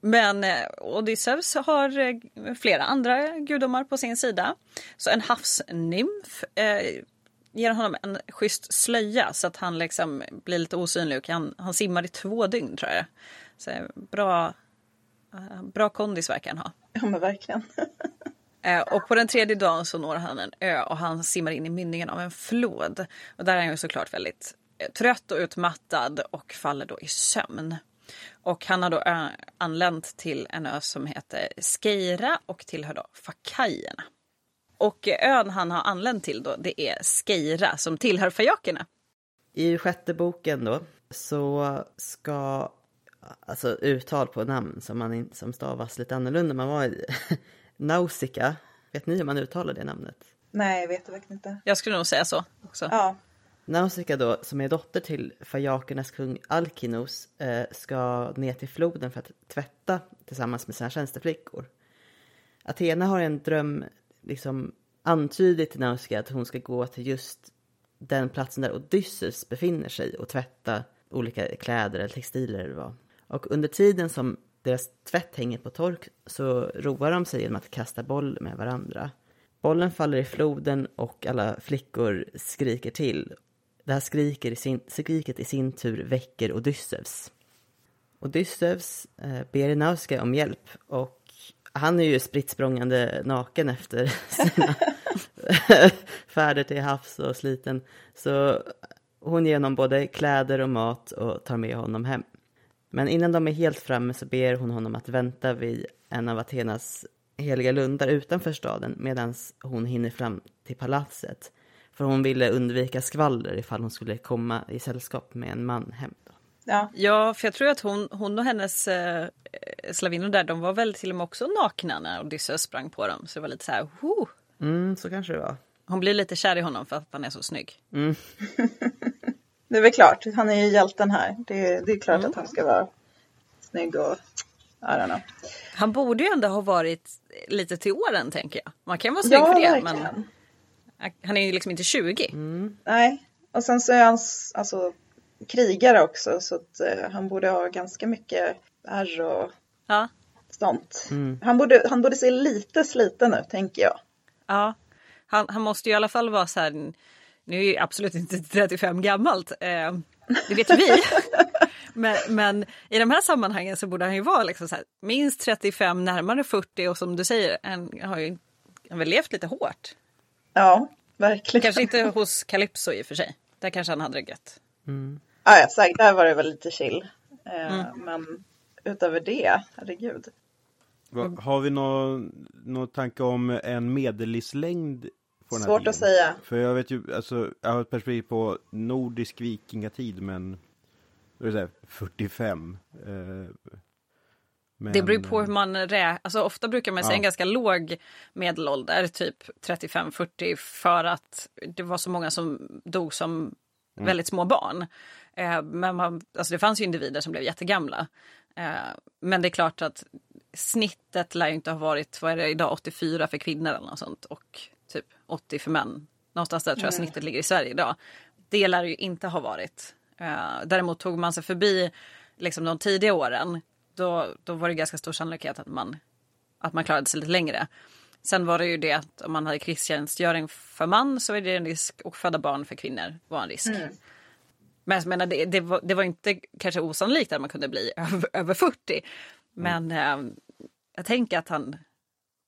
men eh, Odysseus har eh, flera andra gudomar på sin sida. Så en havsnymf ger honom en schysst slöja så att han liksom blir lite osynlig och kan, han simmar i två dygn tror jag. Så bra, bra kondis verkar han ha. Ja men verkligen. Eh, och på den tredje dagen så når han en ö och han simmar in i mynningen av en flod. Och där är han ju såklart väldigt eh, trött och utmattad och faller då i sömn. Och han har då eh, anlänt till en ö som heter Skeira och tillhör då Fakajerna. Och ön han har anlänt till då det är Skeira som tillhör Fajakerna. I sjätte boken då så ska alltså uttal på namn som, man som stavas lite annorlunda. Man var i Nausicaa. Vet ni hur man uttalar det namnet? Nej, jag vet det verkligen inte. Jag skulle nog säga så också. Ja, Nausicaa då, som är dotter till fajakernas kung Alkinos, eh, ska ner till floden för att tvätta tillsammans med sina tjänsteflickor. Athena har en dröm, liksom antydligt till Nausicaa att hon ska gå till just den platsen där Odysseus befinner sig och tvätta olika kläder eller textiler eller vad. Och under tiden som deras tvätt hänger på tork så roar de sig genom att kasta boll med varandra. Bollen faller i floden och alla flickor skriker till. Det här skriker i sin, skriket i sin tur väcker Odysseus. Odysseus eh, ber Nauska om hjälp och han är ju spritt språngande naken efter sina färder till havs och sliten. Så hon ger honom både kläder och mat och tar med honom hem. Men innan de är helt framme så ber hon honom att vänta vid en av Athenas heliga lundar utanför staden medan hon hinner fram till palatset. För hon ville undvika skvaller ifall hon skulle komma i sällskap med en man hem. Då. ja. Ja, för jag tror att hon, hon och hennes eh, slavinnor där, de var väl till och med också nakna när Odysseus sprang på dem. Så det var lite så här, Woo! Mm, så kanske det var. Hon blir lite kär i honom för att han är så snygg. Det är väl klart, han är ju hjälten här. Det, det är klart att han ska vara snygg och I don't know. Han borde ju ändå ha varit lite till åren tänker jag. Man kan vara snygg Ja, för det, verkligen. men han är ju liksom inte 20. Nej, och sen så är han alltså krigare också så att eh, han borde ha ganska mycket ärr och Ja, sånt. Han, borde, han borde se lite sliten ut tänker jag. ja. Han, han måste ju i alla fall vara så här, nu är ju absolut inte 35 gammalt, eh, det vet ju vi. men, men i de här sammanhangen så borde han ju vara liksom så här, minst 35, närmare 40 och som du säger, han har ju han har väl levt lite hårt. Ja, verkligen. Kanske inte hos Calypso i och för sig. Där kanske han hade det gött. Ja, ja, säkert. Där var det väl lite chill. Eh, Mm. Men utöver det, herregud. Va, har vi någon, någon tanke om en medellivslängd? På den här Svårt tiden? att säga. För jag vet ju, alltså, jag har ett perspektiv på nordisk vikingatid, men vad är det, 45. Eh, men, Det beror på hur man räknar. Alltså, ofta brukar man säga Ja. en ganska låg medelålder, typ 35-40, för att det var så många som dog som väldigt små barn. Eh, men man, alltså det fanns ju individer som blev jättegamla. Eh, men det är klart att snittet lär ju inte ha varit, vad är det idag, 84 för kvinnor eller något sånt och typ 80 för män. Någonstans där tror jag snittet ligger i Sverige idag. Det lär det ju inte ha varit. Eh, däremot tog man sig förbi liksom de tidiga åren, då, då var det ganska stor sannolikhet att man, att man klarade sig lite längre. Sen var det ju det att om man hade krigstjänstgöring för man så är det en risk och föda barn för kvinnor var en risk. Men jag menar, det, det, var, det var inte kanske osannolikt att man kunde bli över, över 40. Men eh, jag tänker att han,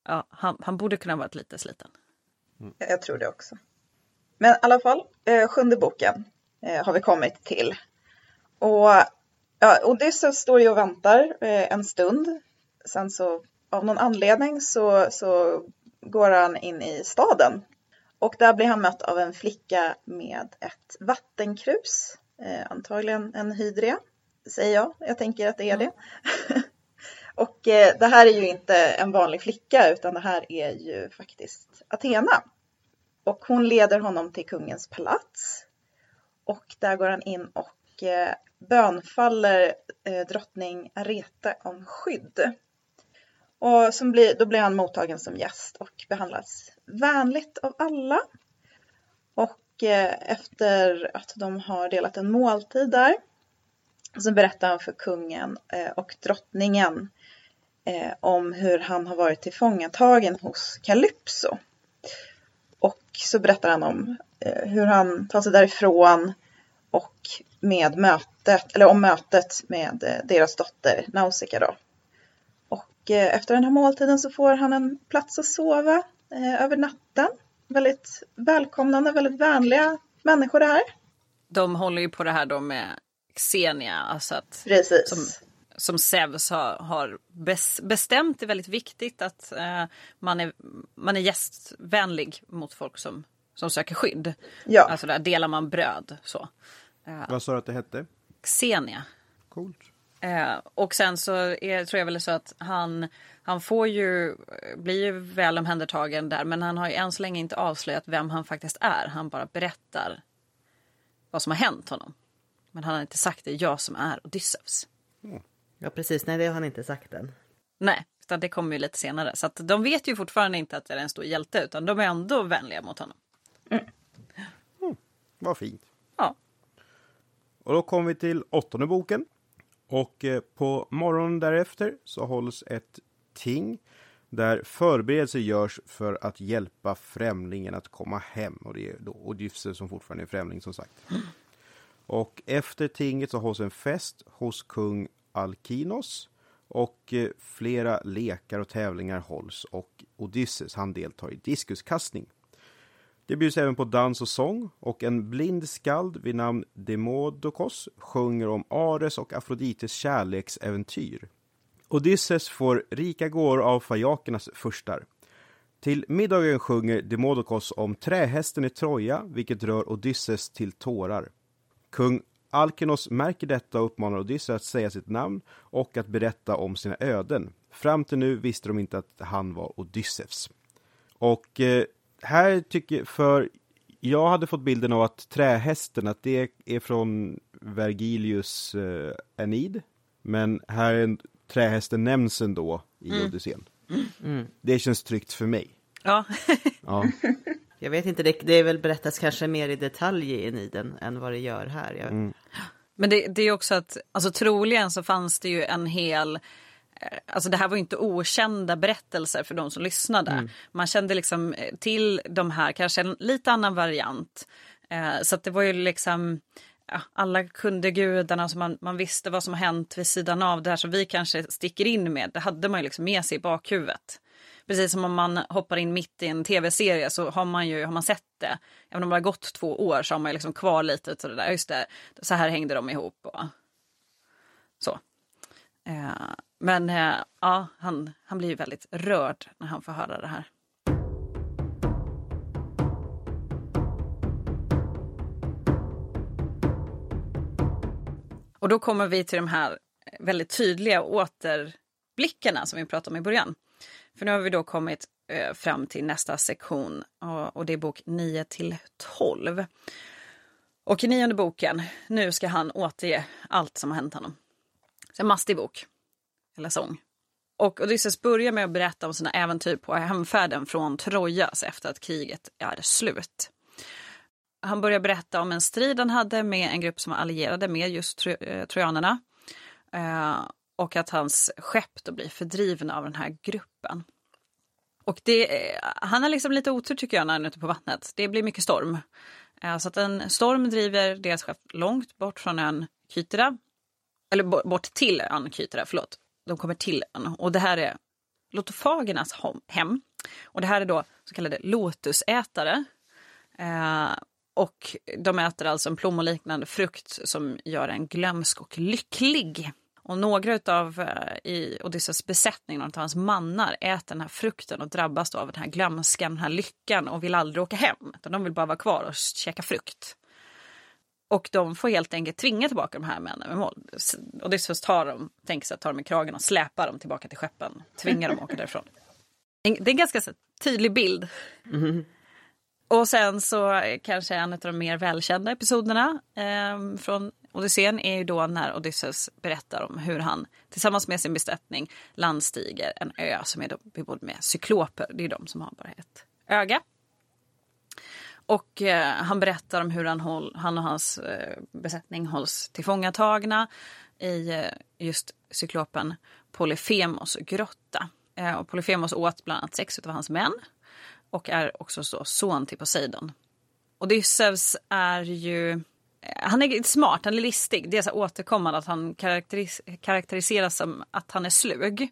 ja, han, han borde kunna varit lite sliten. Jag tror det också. Men i alla fall, eh, sjunde boken eh, har vi kommit till. Och ja, Odysseus står ju och väntar eh, en stund. Sen så av någon anledning så, så går han in i staden. Och där blir han mött av en flicka med ett vattenkrus. Eh, antagligen en hydria, säger jag. Jag tänker att det är det. och eh, det här är ju inte en vanlig flicka utan det här är ju faktiskt Athena. Och hon leder honom till kungens palats. Och där går han in och eh, bönfaller eh, drottning Arete om skydd. Och som blir, då blir han mottagen som gäst och behandlas vänligt av alla. Och eh, efter att de har delat en måltid där Så berättar han för kungen eh, och drottningen eh, om hur han har varit tillfångatagen hos Calypso. Och så berättar han om eh, hur han tar sig därifrån och med mötet, eller om mötet med eh, deras dotter Nausicaa då. Och eh, efter den här måltiden så får han en plats att sova eh, över natten. Väldigt välkomnande, väldigt vänliga människor det här. De håller ju på det här då med Xenia, alltså att Precis. som, som Zeus har, har bes, bestämt är väldigt viktigt att eh, man, är, man är gästvänlig mot folk som, som söker skydd. Ja. Alltså där delar man bröd så. Eh, Vad sa du att det hette? Xenia. Coolt. Eh, och sen så är, tror jag väl så att han, han får ju, blir ju väl omhändertagen där men han har ju än så länge inte avslöjat vem han faktiskt är. Han bara berättar vad som har hänt honom. Men han har inte sagt det, jag som är Odysseus. Ja, precis. Nej, det har han inte sagt än. Nej, utan det kommer ju lite senare. Så att de vet ju fortfarande inte att det är en stor hjälte utan de är ändå vänliga mot honom. Vad fint. Ja, Och då kommer vi till åttonde boken. Och eh, på morgonen därefter så hålls ett ting där förberedelser görs för att hjälpa främlingen att komma hem. Och det är då Odysseus som fortfarande är främling som sagt. Och efter tinget så hålls en fest hos kung Alkinos. Och eh, flera lekar och tävlingar hålls och Odysseus han deltar i diskuskastning. Det bjuds även på dans och sång och en blind skald vid namn Demodokos sjunger om Ares och Afrodites kärleksäventyr. Odysseus får rika gåvor av fajakernas furstar. Till middagen sjunger Demodokos om trähästen i Troja, vilket rör Odysseus till tårar. Kung Alkinos märker detta och uppmanar Odysseus att säga sitt namn och att berätta om sina öden. Fram till nu visste de inte att han var Odysseus. Och eh, här tycker för jag hade fått bilden av att trähästen, att det är från Vergilius eh, Aeneid. Men här är en, trähästen nämns ändå i Odysseen. Det känns tryggt för mig. ja. Ja. Jag vet inte, det, det är väl berättas kanske mer i detalj i Niden än vad det gör här. Jag, Men det, det är också att, alltså troligen så fanns det ju en hel eh, Alltså det här var ju inte okända berättelser för de som lyssnade. Man kände liksom eh, till de här, kanske en lite annan variant. Eh, så att det var ju liksom, ja, alla kunde gudarna, så man, man visste vad som har hänt vid sidan av det här som vi kanske sticker in med. Det hade man ju liksom med sig i bakhuvudet. Precis som om man hoppar in mitt i en tv-serie så har man ju har man sett det. Även om det har gått två år så har man ju liksom kvar lite av det där. Just det, så här hängde de ihop och så. Eh, men eh, ja, han, han blir ju väldigt rörd när han får höra det här. Och då kommer vi till de här väldigt tydliga återblickarna som vi pratade om i början. För nu har vi då kommit eh, fram till nästa sektion och, och det är bok 9 till 12. Och i nionde boken, nu ska han återge allt som har hänt honom. Så en mastig bok, eller sång. Och Odysseus börjar med att berätta om sina äventyr på hemfärden från Trojas efter att kriget är slut. Han börjar berätta om en strid han hade med en grupp som var allierade med just tro, eh, trojanerna. Eh, och att hans skepp då blir fördrivna av den här gruppen. Och det, eh, han har liksom lite otur tycker jag när han är ute på vattnet. Det blir mycket storm. Eh, så att en storm driver deras skepp långt bort från ön Kytera. Eller bort till ön Kytera, förlåt. De kommer till ön. Och det här är lotofagernas hem. Och det här är då så kallade lotusätare. Eh, och de äter alltså en plommonliknande frukt som gör en glömsk och lycklig. Och några av eh, i Odysseus besättning, några av hans mannar, äter den här frukten och drabbas då av den här glömskan, den här lyckan och vill aldrig åka hem. Utan de vill bara vara kvar och käka frukt. Och de får helt enkelt tvinga tillbaka de här männen med. Odysseus tar dem, tänker sig att ta dem i kragen och släpar dem tillbaka till skeppen. Tvingar dem att åka därifrån. Det är en ganska tydlig bild. Mm-hmm. Och sen så kanske en av de mer välkända episoderna eh, från Odysseen är ju då när Odysseus berättar om hur han tillsammans med sin besättning landstiger en ö som är bebodd med cykloper. Det är de som har bara ett öga. Och eh, han berättar om hur han, håll, han och hans eh, besättning hålls tillfångatagna i eh, just cyklopen Polyfemos grotta. Eh, och Polyfemos åt bland annat sex av hans män och är också så son till Poseidon. Odysseus är ju han är smart, han är listig. Det är så återkommande att han karaktäris karaktäriseras som att han är slug.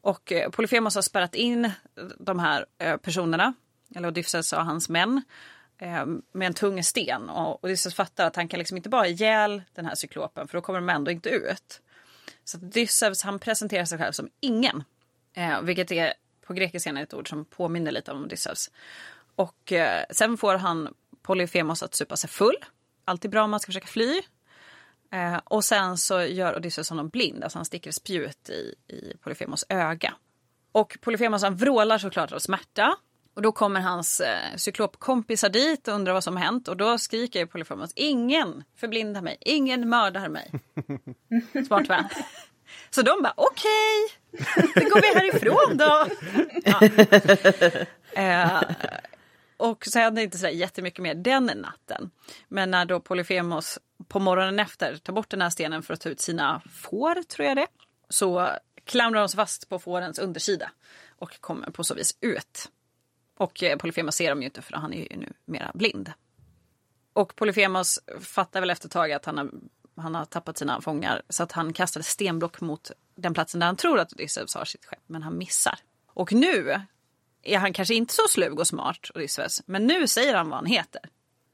Och Polyphemus Polyfemos har spärrat in de här eh, personerna, eller Odysseus och hans män, eh, med en tung sten. Och Odysseus fattar att han kan liksom inte bara ihjäl den här cyklopen för då kommer de ändå inte ut. Så Odysseus han presenterar sig själv som ingen. vilket är på grekiska ett ord som påminner lite om Odysseus. Och eh, sen får han Polyfemos att supa sig full. Alltid bra om man ska försöka fly. Eh, och sen så gör Odysseus honom blind, alltså han sticker spjut i, i Polyfemos öga. Och Polyfemos han vrålar såklart av smärta. Och då kommer hans eh, cyklopkompisar dit och undrar vad som har hänt. Och då skriker Polyfemos, ingen förblindar mig, ingen mördar mig. Smart va? Så de bara, okej, okay, då går vi härifrån då. Ja. Eh, och så hände inte så jättemycket mer den natten. Men när då Polyfemos på morgonen efter tar bort den här stenen för att ta ut sina får, tror jag det, så klamrar de sig fast på fårens undersida och kommer på så vis ut. Och eh, Polyfemos ser dem ju inte för han är ju nu mera blind. Och Polyfemos fattar väl efter ett tag att han har, han har tappat sina fångar så att han kastar stenblock mot den platsen där han tror att Odysseus har sitt skepp, men han missar. Och nu är han kanske inte så slug och smart, Odysseus, men nu säger han vad han heter.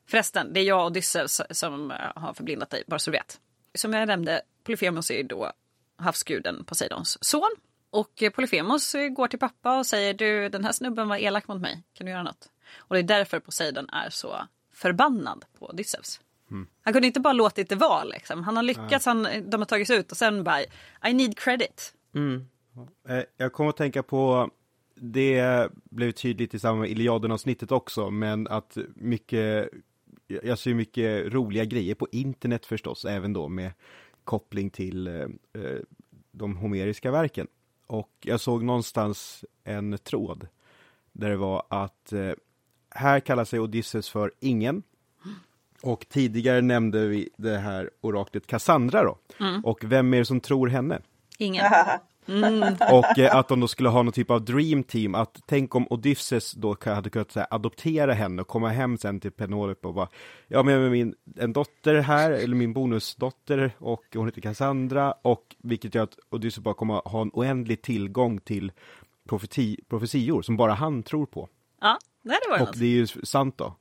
Förresten, det är jag och Odysseus som eh, har förblindat dig, bara så du vet. Som jag nämnde, Polyfemos är då havsguden Poseidons son. Och Polyphemus Polyfemos går till pappa och säger du, den här snubben var elak mot mig, kan du göra något? Och det är därför Poseidon är så förbannad på Odysseus. Mm. Han kunde inte bara låtit det vara liksom. Han har lyckats, han, de har tagits ut och sen bara I need credit. Mm. Eh, jag kommer att tänka på det blev tydligt i samband med Iliaden-avsnittet också, men att mycket, jag ser mycket roliga grejer på internet förstås, även då med koppling till eh, eh, de homeriska verken. Och jag såg någonstans en tråd där det var att eh, här kallar sig Odysseus för ingen. Och tidigare nämnde vi det här oraklet Cassandra då. Mm. Och vem är det som tror henne? Ingen. Mm. Och eh, att de då skulle ha någon typ av dream team, att tänk om Odysseus då hade kunnat här, adoptera henne och komma hem sen till Penelope och bara, ja men med min, en dotter här, eller min bonusdotter, och hon heter Cassandra, och vilket gör att Odysseus bara kommer ha en oändlig tillgång till profeti, profetior som bara han tror på. Ja, det var Och det är ju sant då.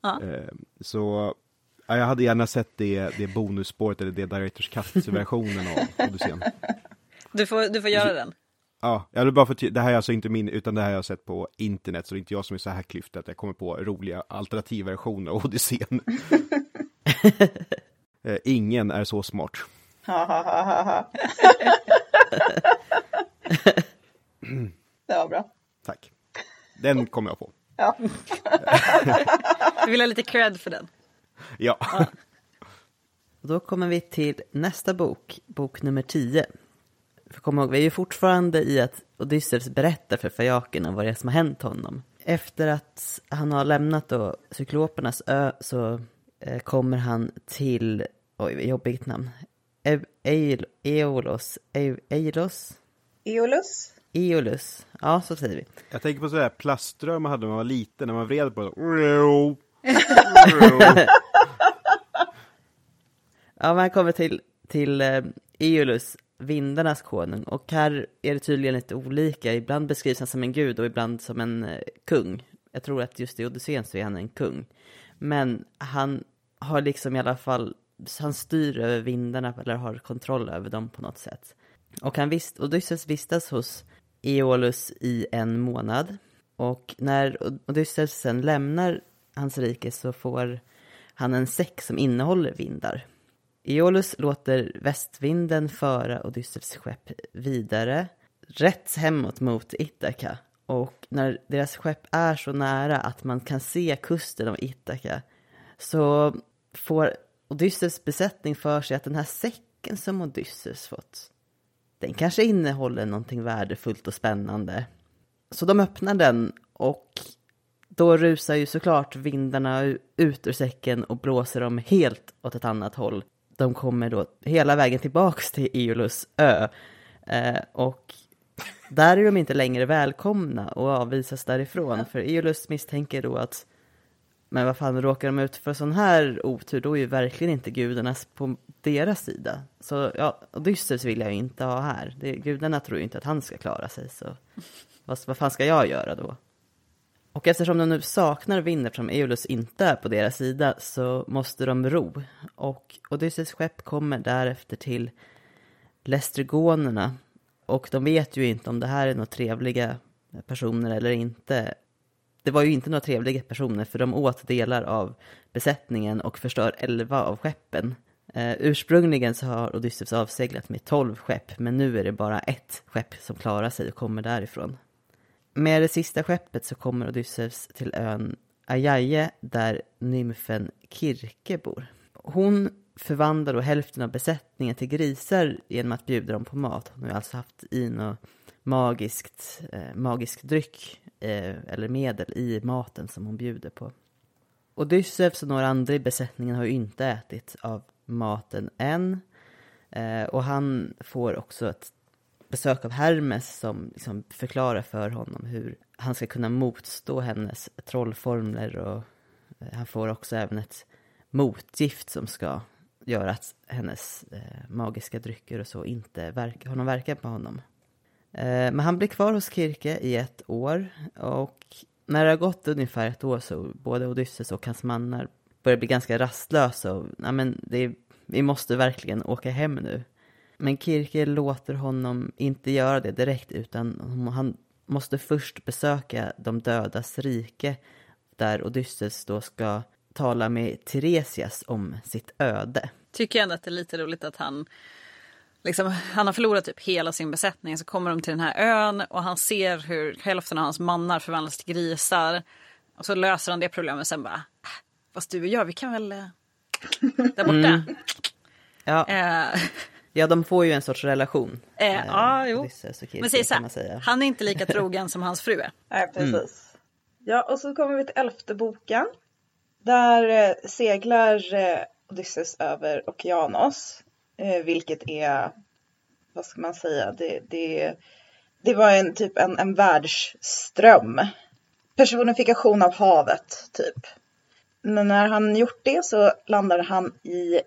Ja. Eh, så ja, jag hade gärna sett det, det bonusspåret, eller det Directors Cut-versionen av Odysseen. Du får, du får göra den. Ja, jag vill bara för det här är alltså inte min, utan det här har jag sett på internet, så det är inte jag som är så här klyft att jag kommer på roliga alternativversioner av Odysseen. Eh, ingen är så smart. det var bra. Tack. Den kommer jag på. Ja. du vill ha lite cred för den. Ja. ja. Då kommer vi till nästa bok, bok nummer 10. För kom ihåg, vi är ju fortfarande i att Odysseus berättar för Fajakerna vad det är som har hänt honom. Efter att han har lämnat då Cyklopernas ö så eh, kommer han till, oj jobbigt namn, e Eolos, Eilos? Eolus? Ja så säger vi. Jag tänker på sådär plaströr man hade när man var liten, när man vred på det. ja, man kommer till, till eh, Eolus vindarnas konung. Och här är det tydligen lite olika. Ibland beskrivs han som en gud och ibland som en eh, kung. Jag tror att just i Odysseen så är han en kung. Men han har liksom i alla fall, han styr över vindarna eller har kontroll över dem på något sätt. Och han visst, Odysseus vistas hos Eolus i en månad. Och när Odysseus sen lämnar hans rike så får han en säck som innehåller vindar. Eolus låter västvinden föra Odysseus skepp vidare rätt hemåt mot Ithaka. Och när deras skepp är så nära att man kan se kusten av Ithaka så får Odysseus besättning för sig att den här säcken som Odysseus fått den kanske innehåller någonting värdefullt och spännande. Så de öppnar den och då rusar ju såklart vindarna ut ur säcken och blåser dem helt åt ett annat håll. De kommer då hela vägen tillbaks till Iolus ö. Eh, och där är de inte längre välkomna och avvisas därifrån. För Iolus misstänker då att men vad fan, råkar de ut för sån här otur, då är ju verkligen inte gudarna på deras sida. Så ja, Odysseus vill jag ju inte ha här. Det, gudarna tror ju inte att han ska klara sig, så vad, vad fan ska jag göra då? Och eftersom de nu saknar vind eftersom Eolus inte är på deras sida så måste de ro. Och Odysseus skepp kommer därefter till Lestrigonerna. Och de vet ju inte om det här är några trevliga personer eller inte. Det var ju inte några trevliga personer för de åt delar av besättningen och förstör elva av skeppen. Uh, ursprungligen så har Odysseus avseglat med tolv skepp men nu är det bara ett skepp som klarar sig och kommer därifrån. Med det sista skeppet så kommer Odysseus till ön Ajaje där nymfen Kirke bor. Hon förvandlar då hälften av besättningen till grisar genom att bjuda dem på mat. Hon har alltså haft in och magiskt, eh, magisk dryck eh, eller medel i maten som hon bjuder på. Odysseus och några andra i besättningen har ju inte ätit av maten än. Eh, och han får också ett besök av Hermes som liksom förklarar för honom hur han ska kunna motstå hennes trollformler och eh, han får också även ett motgift som ska göra att hennes eh, magiska drycker och så inte verkar, har någon verkan på honom. Eh, men han blir kvar hos Kirke i ett år och när det har gått ungefär ett år så både Odysseus och hans mannar börjar bli ganska rastlösa och ja, men det, vi måste verkligen åka hem nu. Men Kirke låter honom inte göra det direkt utan han måste först besöka de dödas rike där Odysseus då ska tala med Tiresias om sitt öde. Tycker jag ändå att det är lite roligt att han Liksom, han har förlorat typ hela sin besättning så kommer de till den här ön och han ser hur hälften av hans mannar förvandlas till grisar. Och så löser han det problemet sen bara, äh, fast du och jag vi kan väl äh, där borta. Mm. Ja. Äh, Ja, de får ju en sorts relation. Eh, eh, ja, jo. Men säg så här, han är inte lika trogen som hans fru är. Nej, precis. Mm. Ja, och så kommer vi till elfte boken. Där eh, seglar eh, Odysseus över Okeanos, eh, Eh, vilket är, vad ska man säga, det, det, det var en typ en, en världsström. Personifikation av havet, typ. Men när han gjort det så landar han i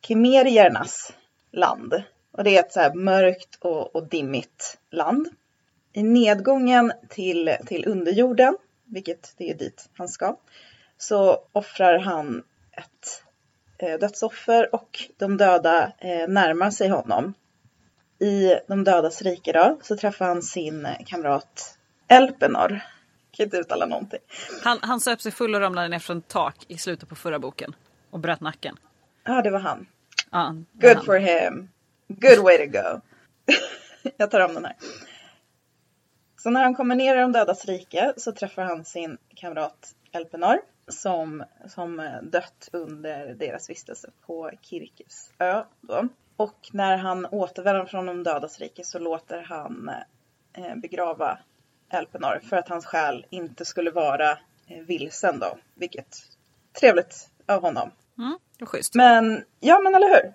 Kimeriernas land. Och det är ett så här mörkt och, och dimmigt land. I nedgången till, till underjorden, vilket det är dit han ska, så offrar han ett dödsoffer och de döda eh, närmar sig honom. I de dödas rike då, så träffar han sin kamrat Elpenor. Jag kan inte uttala någonting. Han, han söp sig full och ramlade ner från tak i slutet på förra boken och bröt nacken. Ja, det var han. Ja, Good han. for him. Good way to go. jag tar om den här. Så när han kommer ner i de dödas rike så träffar han sin kamrat Elpenor som, som dött under deras vistelse på Kirkes ö. Då. Och när han återvänder från de dödas rike så låter han eh, begrava Elpenor för att hans själ inte skulle vara eh, vilsen då. Vilket trevligt av honom. Mm, schysst. Men, ja men eller hur.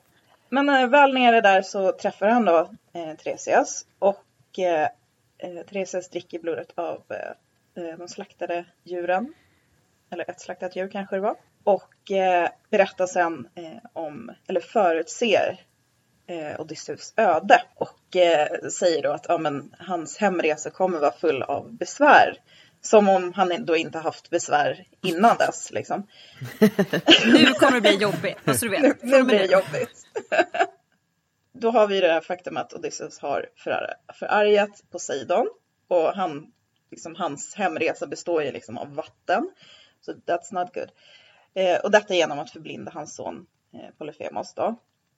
Men äh, väl nere där så träffar han då eh, Teresias och eh, eh Teresias dricker blodet av eh, eh, de slaktade djuren. Eller ett slaktat djur kanske det var. Och eh, berättar sen eh, om, eller förutser eh, Odysseus öde. Och eh, säger då att ja, men, hans hemresa kommer vara full av besvär. Som om han då inte haft besvär innan dess. Liksom. nu kommer det bli jobbigt. Måste du veta. Nu, nu blir det jobbigt. då har vi det här faktum att Odysseus har för, förargat Poseidon. Och han, liksom, hans hemresa består ju liksom av vatten. Så that's not good. Eh, och detta genom att förblinda hans son eh, Polyphemos då.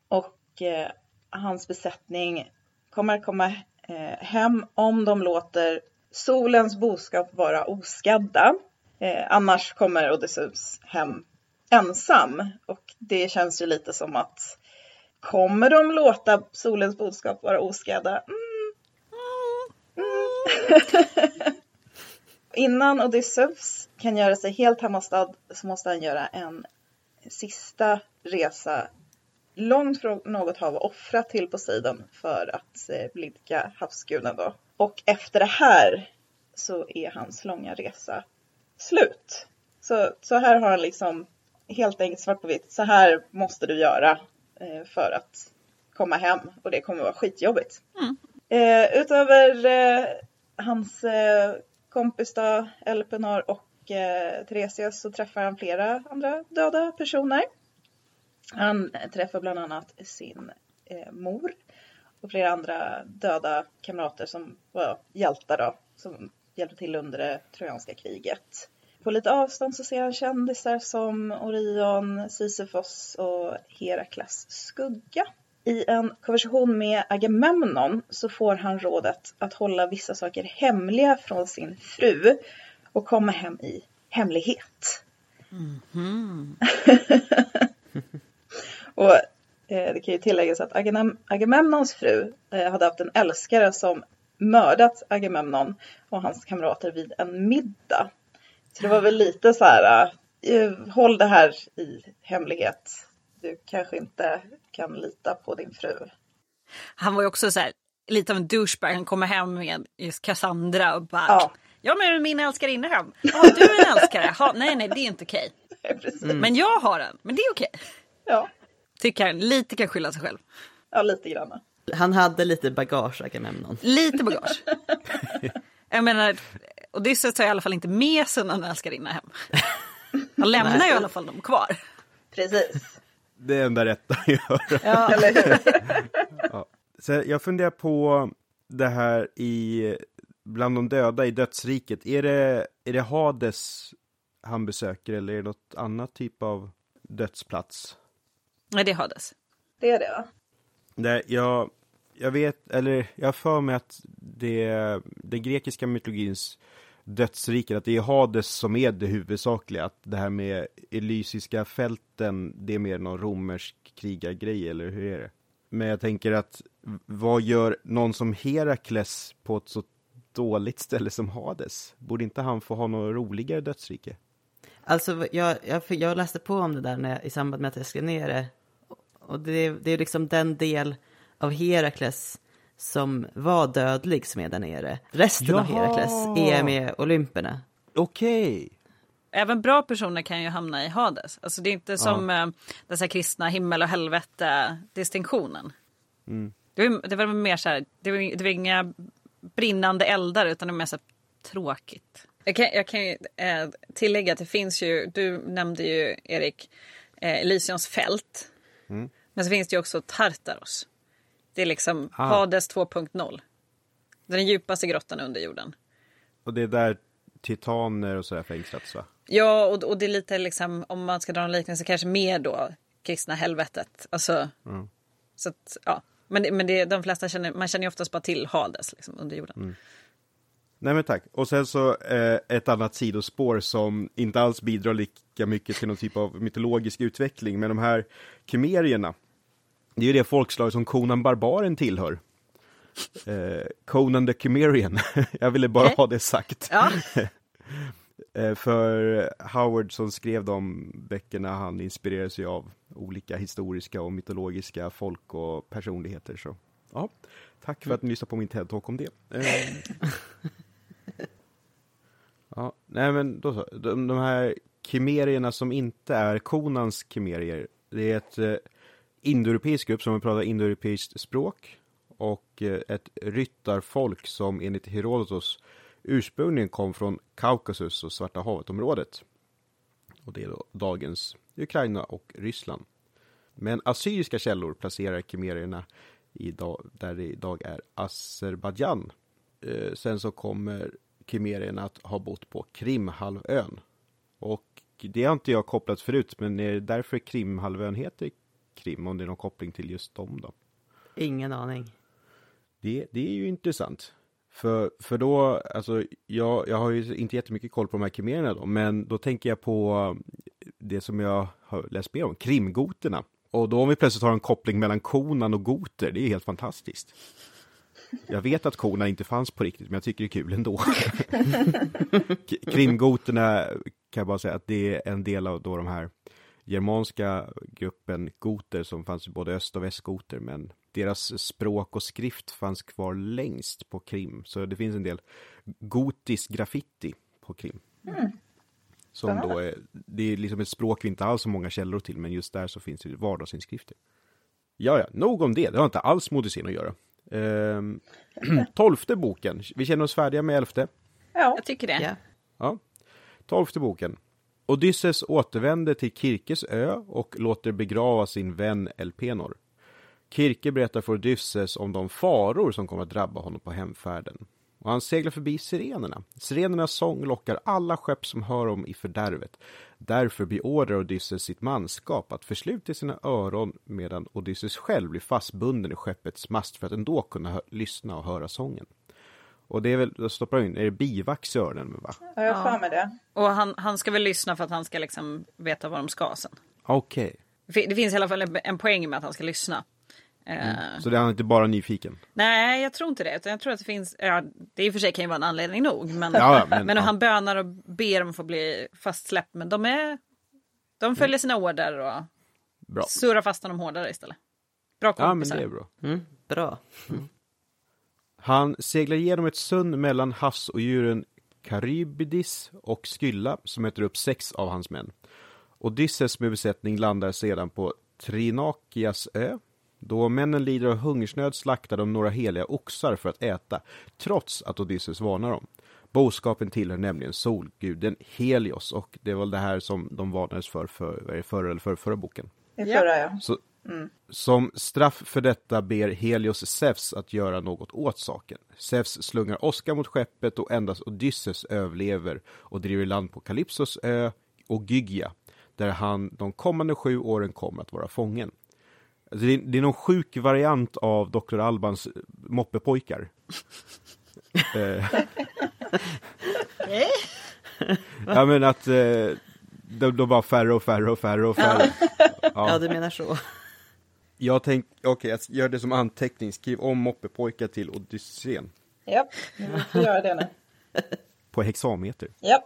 Och eh, hans besättning kommer komma eh, hem om de låter solens boskap vara oskadda. Eh, annars kommer Odysseus hem ensam och det känns ju lite som att kommer de låta solens boskap vara oskadda? Mm. Mm. Innan Odysseus kan göra sig helt hemmastad så måste han göra en sista resa långt från något hav och offra till Poseidon för att eh, blidka havsguden då. Och efter det här så är hans långa resa slut. Så, så här har han liksom helt enkelt svart på vitt. Så här måste du göra eh, för att komma hem och det kommer vara skitjobbigt. Mm. Eh, utöver eh, hans eh, kompis då, Elpenor och eh, Theresias så träffar han flera andra döda personer. Han träffar bland annat sin eh, mor och flera andra döda kamrater som var hjältar då, som hjälpte till under det trojanska kriget. På lite avstånd så ser han kändisar som Orion, Sisyfos och Herakles skugga. I en konversation med Agamemnon så får han rådet att hålla vissa saker hemliga från sin fru och komma hem i hemlighet. och eh, det kan ju tilläggas att Agam Agamemnons fru eh, hade haft en älskare som mördat Agamemnon och hans kamrater vid en middag. Så det var väl lite så här, eh, håll det här i hemlighet. Du kanske inte kan lita på din fru. Han var ju också så här, lite av en douchebag. Han kommer hem med just Cassandra och bara Ja. Ja men min älskarinna hem. Ja du är en älskare. Ha, nej nej det är inte okej. Precis. Men jag har en. Men det är okej. Ja, Tycker han lite kan skylla sig själv. ja, lite grann. Han hade lite bagage, Agamemnon. Lite bagage. Jag menar, Odysseus tar i alla fall inte med sig någon älskarinna hem. Han lämnar ju i alla fall dem kvar. Precis. Det är enda rätta att göra. Ja. Eller hur? Så jag funderar på det här i bland de döda i dödsriket. Är det, är det Hades han besöker eller är det något annat typ av dödsplats? Nej det är Hades. Det är det va? Nej, jag, jag vet, eller jag för mig att det, den grekiska mytologins dödsriket, att det är Hades som är det huvudsakliga. Att det här med Elysiska fälten, det är mer någon romersk krigargrej, eller hur är det? Men jag tänker att vad gör någon som Herakles på ett så dåligt ställe som Hades? Borde inte han få ha något roligare dödsrike? Alltså, jag, jag, jag läste på om det där när jag, i samband med att jag skrev ner det. Och det, det är liksom den del av Herakles som var dödlig som är där nere. Resten av Jaha. Herakles är med Olymperna. Okej! Även bra personer kan ju hamna i Hades. Alltså det är inte som ja. dessa kristna himmel och helvete distinktionen. Det, var, det var mer så här, det var, det var inga brinnande eldar utan det var mer så här tråkigt. Jag kan, jag kan ju, eh, tillägga att det finns ju, du nämnde ju Erik, eh, Elysions fält. Men så finns det ju också Tartaros. Det är liksom Ah. Hades 2.0. Den djupaste grottan under jorden. Och det är där titaner och sådär fängslats va? Ja, och, och det är lite liksom, om man ska dra en liknelse, kanske mer då kristna helvetet. Alltså, så att, ja. Men, det- men det, de flesta känner, man känner ju oftast bara till Hades liksom, under jorden. Nej men tack. Och sen så eh, ett annat sidospår som inte alls bidrar lika mycket till någon typ av mytologisk utveckling. Men de här kymerierna. Det är ju det folkslag som Conan Barbaren tillhör. Eh, Conan the Chimerian. Jag ville bara ha det sagt. Ja. Eh, för Howard som skrev de böckerna, han inspirerar sig av olika historiska och mytologiska folk och personligheter. Så ja, tack för att ni lyssnade på min TED-talk om det. Eh, ja, nej men då så. De, de här kimerierna som inte är Konans kimerier, det är ett eh, indoeuropeisk grupp som pratar indoeuropeiskt språk och eh, ett ryttarfolk som enligt Herodotos ursprungligen kom från Kaukasus och Svarta havet-området. Och det är då dagens Ukraina och Ryssland. Men assyriska källor placerar kimerierna idag, där det idag är Azerbajdzjan. Eh, sen så kommer kimerierna att ha bott på Krimhalvön. Och det har inte jag kopplat förut, men är det därför Krimhalvön heter Krim? Om det är någon koppling till just dem då? Ingen aning. Det, det är ju intressant. För, för då, alltså, jag, jag har ju inte jättemycket koll på de här kimerierna då, men då tänker jag på det som jag har läst mer om, krimgoterna. Och då om vi plötsligt har en koppling mellan konan och goter, det är helt fantastiskt. Jag vet att korna inte fanns på riktigt, men jag tycker det är kul ändå. Krimgoterna kan jag bara säga att det är en del av då de här germanska gruppen goter som fanns i både öst och västgoter, men deras språk och skrift fanns kvar längst på Krim. Så det finns en del gotisk graffiti på Krim. Som då är, det är liksom ett språk vi inte alls har många källor till, men just där så finns det vardagsinskrifter. Ja, ja, nog om det. Det har inte alls med Odysseen att göra. Ehm, tolfte boken. Vi känner oss färdiga med elfte. Ja. Jag tycker det. Ja. Ja. Tolfte boken. Odysseus återvänder till Kirkes ö och låter begrava sin vän Elpenor. Kirke berättar för Odysseus om de faror som kommer att drabba honom på hemfärden. Och han seglar förbi sirenerna. Sirenernas sång lockar alla skepp som hör om i fördärvet. Därför beordrar Odysseus sitt manskap att försluta sina öron medan Odysseus själv blir fastbunden i skeppets mast för att ändå kunna lyssna och höra sången. Och det är väl, då stoppar jag in, är det bivax i öronen va? Ja, jag har för mig det. Och han, han ska väl lyssna för att han ska liksom veta vad de ska sen. Okej. Det fin- Det finns i alla fall en, en poäng med att han ska lyssna. Eh, Så det är han inte bara nyfiken? Nej, jag tror inte det. Utan jag tror att det finns, ja, det i och för sig kan ju vara en anledning nog. Men, Ja, ja, men- men, ja. han bönar och ber om att få bli fastsläppt. Men de, är, de följer sina order och Bra. surrar fast honom hårdare istället. Bra Ja, men kompisar. det är bra. Mm, bra. Han seglar genom ett sund mellan havsodjuren Charybdis och Skylla som äter upp sex av hans män. Odysseus med besättning landar sedan på Trinakias ö. Då männen lider av hungersnöd slaktar de några heliga oxar för att äta, trots att Odysseus varnar dem. Boskapen tillhör nämligen solguden Helios och det var det här som de varnades för, för, förra eller för, förra boken. I förra ja. Så, Som straff för detta ber Helios Zeus att göra något åt saken. Zeus slungar åska mot skeppet och endast Odysseus överlever och driver i land på Kalypsos ö och Gygia, där han de kommande sju åren kommer att vara fången. Alltså det, är, det är någon sjuk variant av Dr. Albans eh, moppepojkar. Eh. ja men att eh, de, de var färre och färre och färre och färre. Ja, du menar så. Jag tänkte, okej, jag gör det som anteckning. Skriv om moppepojkar till Odysseen Ja, vi får göra det nu. på hexameter. Ja.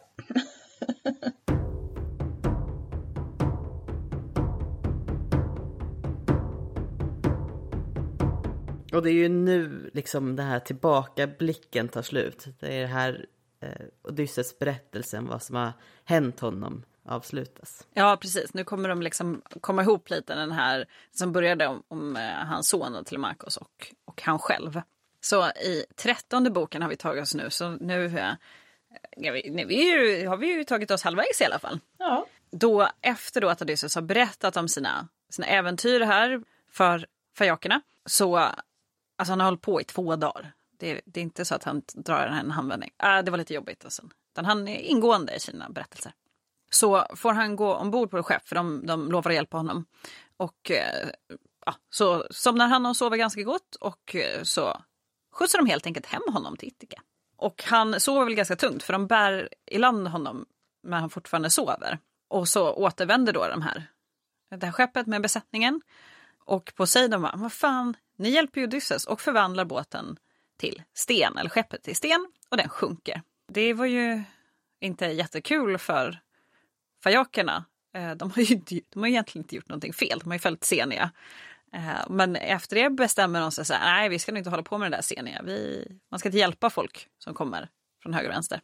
Och det är ju nu liksom den här tillbakablicken tar slut. Det är det här eh, Odysseus berättelsen, vad som har hänt honom, avslutas. Ja, precis. Nu kommer de liksom komma ihop lite den här som började om, om eh, hans son Telemachos och, och han själv. Så i trettonde boken har vi tagit oss nu, så nu, eh, ja, vi, nu ju, har vi ju tagit oss halvvägs i alla fall. Ja. Då efter då att Odysseus har berättat om sina, sina äventyr här för fajakerna så alltså han har hållit på i två dagar. Det är, det är inte så att han drar en handvändning. Ah, det var lite jobbigt. Alltså. Utan han är ingående i sina berättelser. Så får han gå ombord på ett skepp för de, de lovar att hjälpa honom. Och eh, ja, så somnar han och sover ganska gott och eh, så skjutsar de helt enkelt hem honom till Ittika. Och han sover väl ganska tungt för de bär i land honom när han fortfarande sover. Och så återvänder då de här, det här skeppet med besättningen. Och Poseidon bara, vad fan, ni hjälper ju Odysseus och förvandlar båten till sten, eller skeppet till sten, och den sjunker. Det var ju inte jättekul för fajakerna. Eh, De har ju de har ju egentligen inte gjort någonting fel, de har ju följt Senia. Eh, Men efter det bestämmer de sig så här, nej vi ska nog inte hålla på med det där Senia. Vi, man ska inte hjälpa folk som kommer från höger och vänster.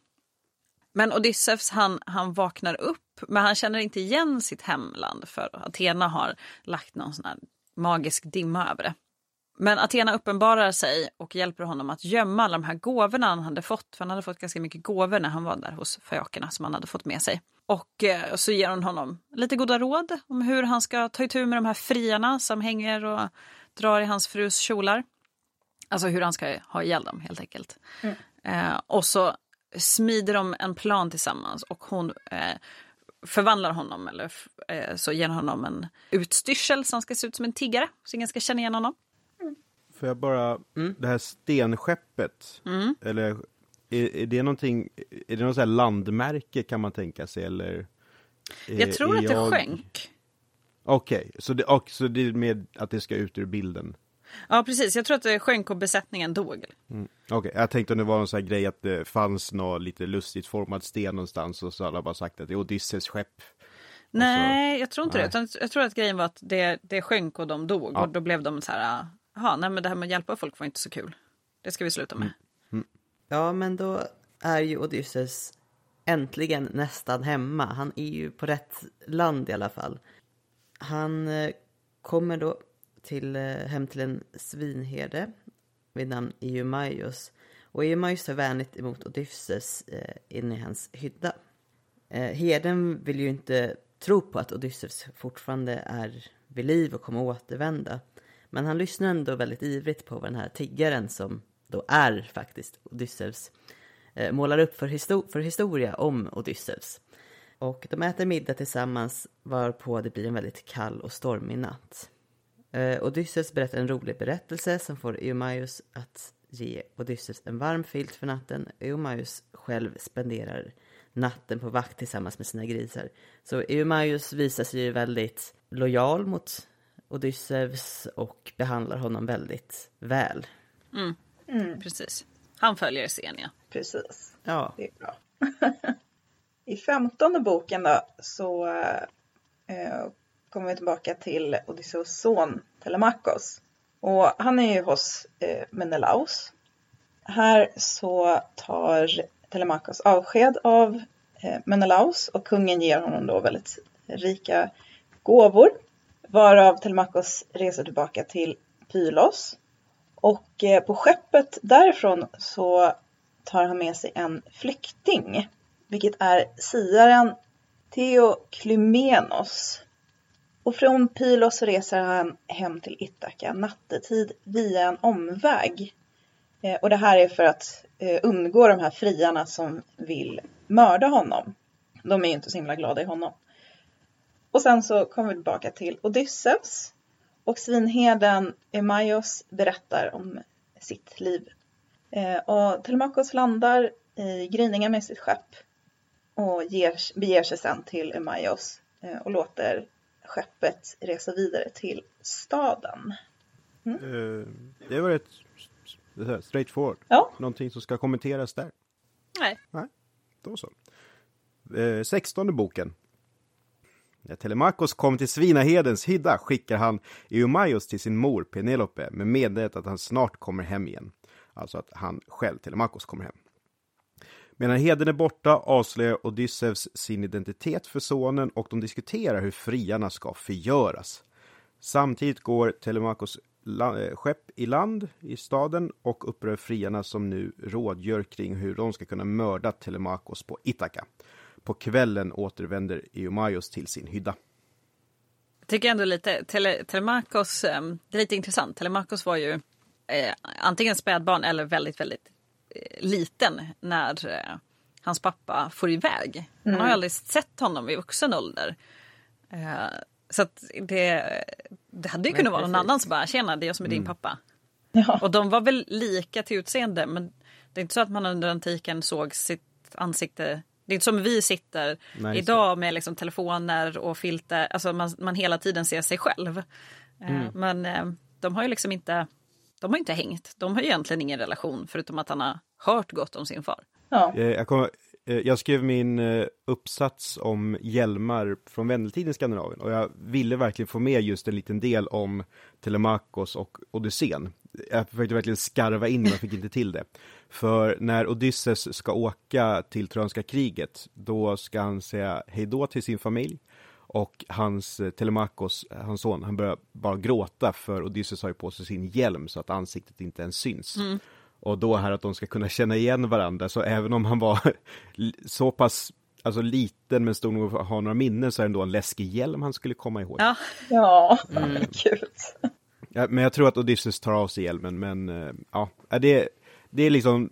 Men Odysseus han, han vaknar upp, men han känner inte igen sitt hemland för Athena har lagt någon sån här magisk dimma över det. Men Athena uppenbarar sig och hjälper honom att gömma alla de här gåvorna han hade fått. För han hade fått ganska mycket gåvor när han var där hos fajakerna som han hade fått med sig. Och eh, så ger hon honom lite goda råd om hur han ska ta itu med de här friarna som hänger och drar i hans frus kjolar. Alltså hur han ska ha ihjäl dem helt enkelt. Eh, och så smider de en plan tillsammans och hon eh, förvandlar honom eller eh, så ger honom en utstyrsel som ska se ut som en tiggare så ingen ska känna igen honom. Får jag bara, det här stenskeppet, eller är, är det någonting, är det något så här landmärke kan man tänka sig eller? är- Jag tror att det jag- sjönk. Okej, så, det, och, så det är med att det ska ut ur bilden? Ja, precis. Jag tror att eh, sjönk och besättningen dog. Mm. Okej, okay. jag tänkte om det var någon sån här grej att det fanns någon lite lustigt formad sten någonstans och så alla bara sagt att det är Odysseus skepp. Nej, så... jag tror inte nej. det. Jag tror att grejen var att det, det sjönk och de dog. Ja. Och då blev de så här, jaha, nej men det här med att hjälpa folk var inte så kul. Det ska vi sluta med. Mm. Mm. Ja, men då är ju Odysseus äntligen nästan hemma. Han är ju på rätt land i alla fall. Han eh, kommer då till, eh, hem till en svinherde vid namn Eumaios. Och Eumaios tar vänligt emot Odysseus eh, inne i hans hydda. Eh, herden vill ju inte tro på att Odysseus fortfarande är vid liv och kommer återvända. Men han lyssnar ändå väldigt ivrigt på vad den här tiggaren som då är faktiskt Odysseus eh, målar upp för, histor för historia om Odysseus. Och de äter middag tillsammans varpå det blir en väldigt kall och stormig natt. Eh, Odysseus berättar en rolig berättelse som får Eumaios att ge Odysseus en varm filt för natten. Eumaios själv spenderar natten på vakt tillsammans med sina grisar. Så Eumaios visar sig ju väldigt lojal mot Odysseus och behandlar honom väldigt väl. Mm. Mm. Precis. Han följer scenen, ja. Precis. Ja. Det är bra. I femtonde boken då så eh, kommer vi tillbaka till Odysseus son Telemakos. Och han är ju hos eh, Menelaus. Här så tar Telemakos avsked av eh, Menelaus och kungen ger honom då väldigt rika gåvor. Varav Telmakos reser tillbaka till Pylos. Och eh, på skeppet därifrån så tar han med sig en flykting. Vilket är siaren Theoklymenos. Och från Pylos reser han hem till Ithaka nattetid via en omväg. Eh, och det här är för att eh, undgå de här friarna som vill mörda honom. De är ju inte så himla glada i honom. Och sen så kommer vi tillbaka till Odysseus. Och svinheden Emaios berättar om sitt liv. Eh, och Telemakos landar i gryningen med sitt skepp och ger, beger sig sen till Emaios och låter skeppet resa vidare till staden. Mm. det var ett straight forward. Ja. Någonting som ska kommenteras där? Nej. Nej, då så. Eh, sextonde boken. När Telemakos kom till Svinahedens hydda skickar han Eumaios till sin mor Penelope med meddelandet att han snart kommer hem igen. Alltså att han själv, Telemakos, kommer hem. Medan heden är borta avslöjar Odysseus sin identitet för sonen och de diskuterar hur friarna ska förgöras. Samtidigt går Telemakos eh, skepp i land i staden och upprör friarna som nu rådgör kring hur de ska kunna mörda Telemakos på Ithaka. På kvällen återvänder Eumaios till sin hydda. Jag tycker ändå lite, Tele, Telemakos, ehm, det är lite intressant. Telemakos var ju eh, antingen spädbarn eller väldigt, väldigt Eh, liten när eh, hans pappa får iväg. Han har ju mm. aldrig sett honom i vuxen ålder. Eh, så att det, det hade ju kunnat vara någon annan som bara, tjena det är jag som är din mm. pappa. Ja. Och de var väl lika till utseende men det är inte så att man under antiken såg sitt ansikte det är inte som vi sitter Nej, idag med liksom telefoner och filter, alltså man, man hela tiden ser sig själv. Mm. Men de har ju liksom inte de har inte hängt. De har egentligen ingen relation förutom att han har hört gott om sin far. Ja. Eh, jag, kom, eh, Eh, jag skrev min eh, uppsats om hjälmar från vändeltiden i Skandinavien och jag ville verkligen få med just en liten del om Telemakos och Odysseen. Jag försökte verkligen skarva in men fick inte till det. För när Odysseus ska åka till Trojanska kriget, då ska han säga hejdå till sin familj och hans eh, Telemakos, hans son, han börjar bara gråta för Odysseus har ju på sig sin hjälm så att ansiktet inte ens syns. Mm. Och då här att de ska kunna känna igen varandra, så även om han var så pass alltså liten men stor nog att ha några minnen så är det ändå en läskig hjälm han skulle komma ihåg. Ja, ja mm. kul. Ja, men jag tror att Odysseus tar av sig hjälmen, men eh, ja, det, det är liksom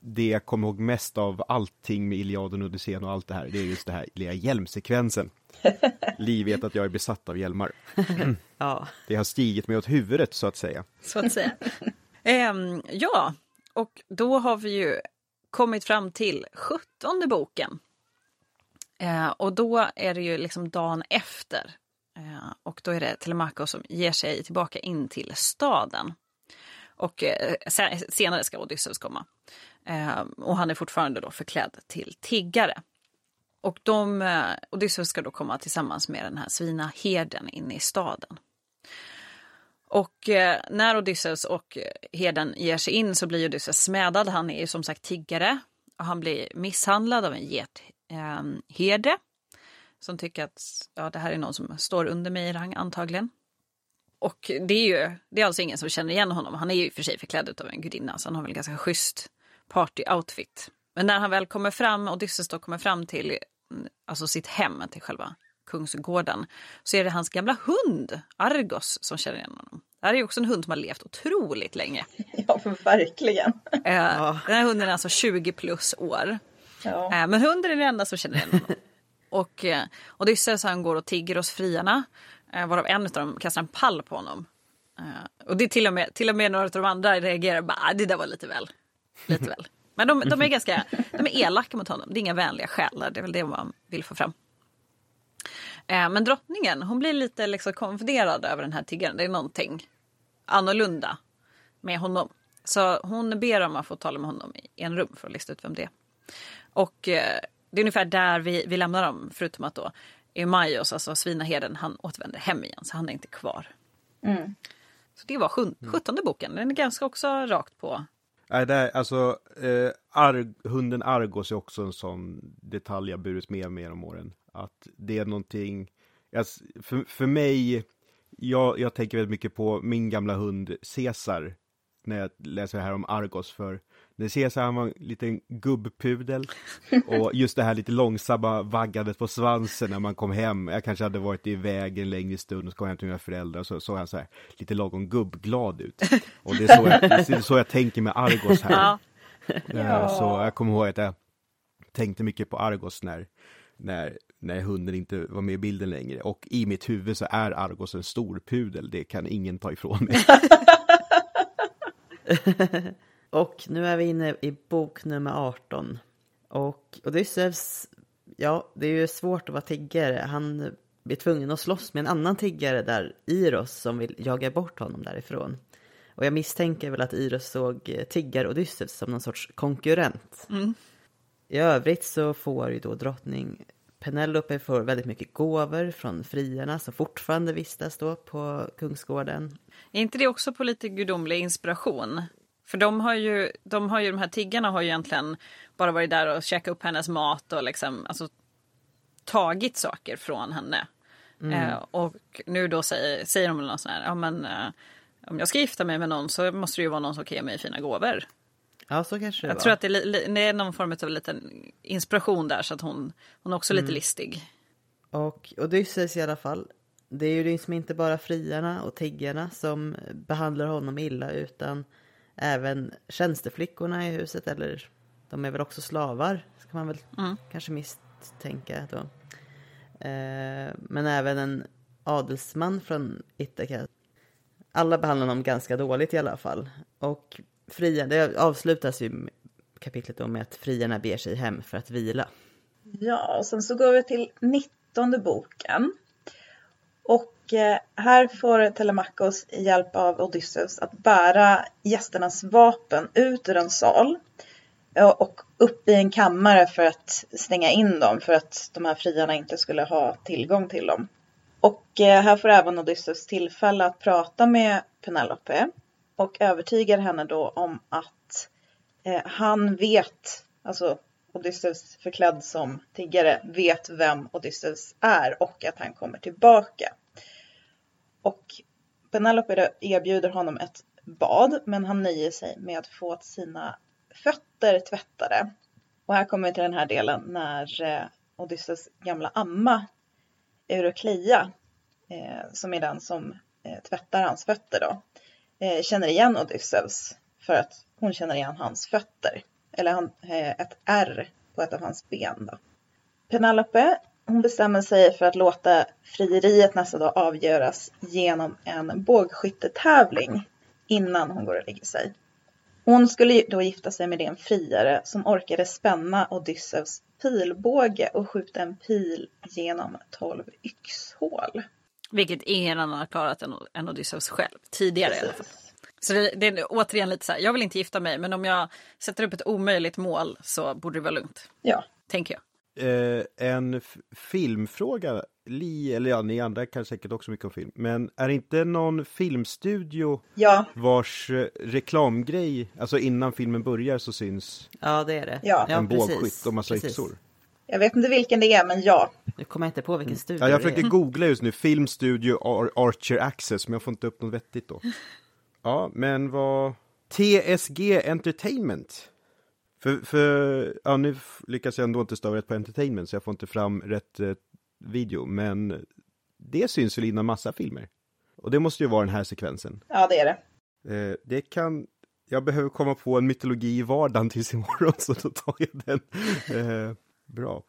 det jag kommer ihåg mest av allting med Iliaden och Odysseen och allt det här, det är just det här lilla hjälmsekvensen. Liv vet att jag är besatt av hjälmar. ja. Det har stigit mig åt huvudet så att säga. Så att säga um, ja, och då har vi ju kommit fram till sjuttonde boken. Uh, och då är det ju liksom dagen efter uh, och då är det Telemachos som ger sig tillbaka in till staden. Och eh, senare ska Odysseus komma. Och han är fortfarande då förklädd till tiggare. Och de, eh, Odysseus ska då komma tillsammans med den här svinaherden in i staden. Och eh, när Odysseus och eh, herden ger sig in så blir Odysseus smädad. Han är ju som sagt tiggare och han blir misshandlad av en getherde. Ehm, eh, som tycker att ja, det här är någon som står under mig i rang antagligen. Och det är ju det är alltså ingen som känner igen honom. Han är ju för sig förklädd av en gudinna så han har väl ganska schysst party-outfit. Men när han väl kommer fram, Odysseus då kommer fram till mm, alltså sitt hem, till själva kungsgården, så är det hans gamla hund Argos som känner igen honom. Det här är ju också en hund som har levt otroligt länge. Ja, verkligen. Eh, den här hunden är alltså 20 plus år. Ja. Eh, men hunden är den enda som känner igen honom. Och eh, Odysseus han går och tigger hos friarna, eh, varav en av dem kastar en pall på honom. Och det är till och med, till och med några av de andra reagerar bara, ah, det där var lite väl. Lite väl. Men de, de, är ganska de är elaka mot honom, det är inga vänliga själar, det är väl det man vill få fram. Eh, men drottningen, hon blir lite liksom konfunderad över den här tiggaren, det är någonting annorlunda med honom. Så hon ber om att få tala med honom i en rum för att lista ut vem det är. Och eh, det är ungefär där vi, vi lämnar dem, förutom att då Eumaios, alltså svinaherden, han återvänder hem igen, så han är inte kvar. Mm. Så det var sjun, mm. sjuttonde boken, den är ganska också rakt på. Nej, det är, alltså, eh, Ar hunden Argos är också en sån detalj jag burit med mig genom åren. Att det är någonting, alltså, för, för mig, jag, jag tänker väldigt mycket på min gamla hund Caesar när jag läser här om Argos, för så här, han var en liten gubbpudel och just det här lite långsamma vaggandet på svansen när man kom hem. Jag kanske hade varit iväg en längre stund och så kom hem till mina föräldrar och så såg han så här lite lagom gubbglad ut. Och det är så jag, det är så jag tänker med Argos här. Ja. Ja. Så jag kommer ihåg att jag tänkte mycket på Argos när, när, när hunden inte var med i bilden längre. Och i mitt huvud så är Argos en stor pudel, det kan ingen ta ifrån mig. Och nu är vi inne i bok nummer 18. Och Odysseus, ja, det är ju svårt att vara tiggare. Han blir tvungen att slåss med en annan tiggare där, Iros, som vill jaga bort honom därifrån. Och jag misstänker väl att Iros såg tiggar-Odysseus som någon sorts konkurrent. Mm. I övrigt så får ju då drottning Penelope får väldigt mycket gåvor från friarna som fortfarande vistas då på kungsgården. Är inte det också på lite gudomlig inspiration? För de har ju, de har ju, de här tiggarna har ju egentligen bara varit där och käkat upp hennes mat och liksom alltså, tagit saker från henne. Mm. Eh, och nu då säger, säger de någon sån här, ja men eh, om jag ska gifta mig med någon så måste det ju vara någon som kan ge mig fina gåvor. Ja, så kanske det Jag var. tror att det är, det är någon form av liten inspiration där så att hon, hon är också mm. lite listig. Och Odysseus i alla fall, det är ju liksom inte bara friarna och tiggarna som behandlar honom illa utan även tjänsteflickorna i huset, eller de är väl också slavar, ska man väl mm. kanske misstänka då. Eh, men även en adelsman från Ithaka. Alla behandlar honom ganska dåligt i alla fall. Och frien, det avslutas ju kapitlet då med att friarna ber sig hem för att vila. Ja, och sen så går vi till nittonde boken. Och eh, här får Telemachos hjälp av Odysseus att bära gästernas vapen ut ur en sal eh, och upp i en kammare för att stänga in dem för att de här friarna inte skulle ha tillgång till dem. Och eh, här får även Odysseus tillfälle att prata med Penelope och övertygar henne då om att eh, han vet, alltså Odysseus förklädd som tiggare vet vem Odysseus är och att han kommer tillbaka. Och Penelope erbjuder honom ett bad men han nöjer sig med att få sina fötter tvättade. Och här kommer vi till den här delen när eh, Odysseus gamla amma Eurokleia, eh, som är den som eh, tvättar hans fötter då, Eh, känner igen Odysseus för att hon känner igen hans fötter. Eller han, eh, ett R på ett av hans ben. Då. Penelope hon bestämmer sig för att låta frieriet nästa dag avgöras genom en bågskyttetävling innan hon går och lägger sig. Hon skulle då gifta sig med en friare som orkade spänna Odysseus pilbåge och skjuta en pil genom tolv yxhål. Vilket ingen annan har klarat än, än Odysseus själv, tidigare i alla fall. Så det, det är återigen lite så här, jag vill inte gifta mig men om jag sätter upp ett omöjligt mål så borde det vara lugnt, Ja. tänker jag. Eh, en filmfråga, Li, eller ja, ni andra kan säkert också mycket om film, men är det inte någon filmstudio Ja, vars eh, reklamgrej, alltså innan filmen börjar så syns Ja, det är det. Ja. en precis. bågskytt och massa Precis. yxor? Jag vet inte vilken det är, men ja. Nu kommer jag inte på vilken studio Ja, jag det försöker är. googla just nu, Filmstudio Ar Archer Access, men jag får inte upp något vettigt då. Ja, men vad... TSG Entertainment. För, för ja, nu lyckas jag ändå inte stava rätt på entertainment, så jag får inte fram rätt eh, video, men det syns väl innan massa filmer. Och det måste ju vara den här sekvensen. Ja, det är det. Eh, det kan... Jag behöver komma på en mytologi i vardagen tills imorgon, så då tar jag den. Eh, bra.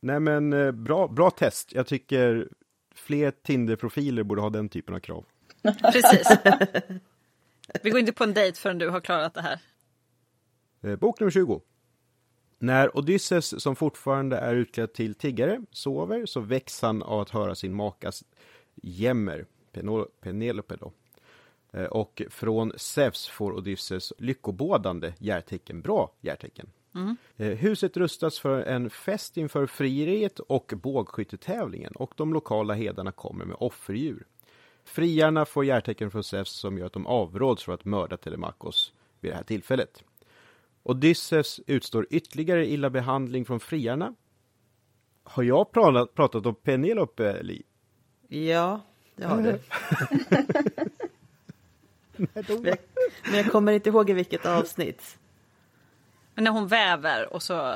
Nej men, eh, bra, bra test. Jag tycker fler Tinder-profiler borde ha den typen av krav. Precis. Vi går inte på en dejt förrän du har klarat det här. Eh, bok nummer 20. När Odysseus, som fortfarande är utklädd till tiggare, sover så väcks han av att höra sin makas jämmer, Penelope då. Eh, Och från Zeus får Odysseus lyckobådande järtecken, bra järtecken. Eh, Huset rustas för en fest inför frieriet och bågskyttetävlingen och de lokala hedarna kommer med offerdjur. Friarna får järtecken från Zeus som gör att de avråds från att mörda Telemakos vid det här tillfället. Odysseus utstår ytterligare illa behandling från friarna. Har jag pratat, pratat om Penelope, Li? Ja, det har du. men, jag, men jag kommer inte ihåg i vilket avsnitt. Men när hon väver och så...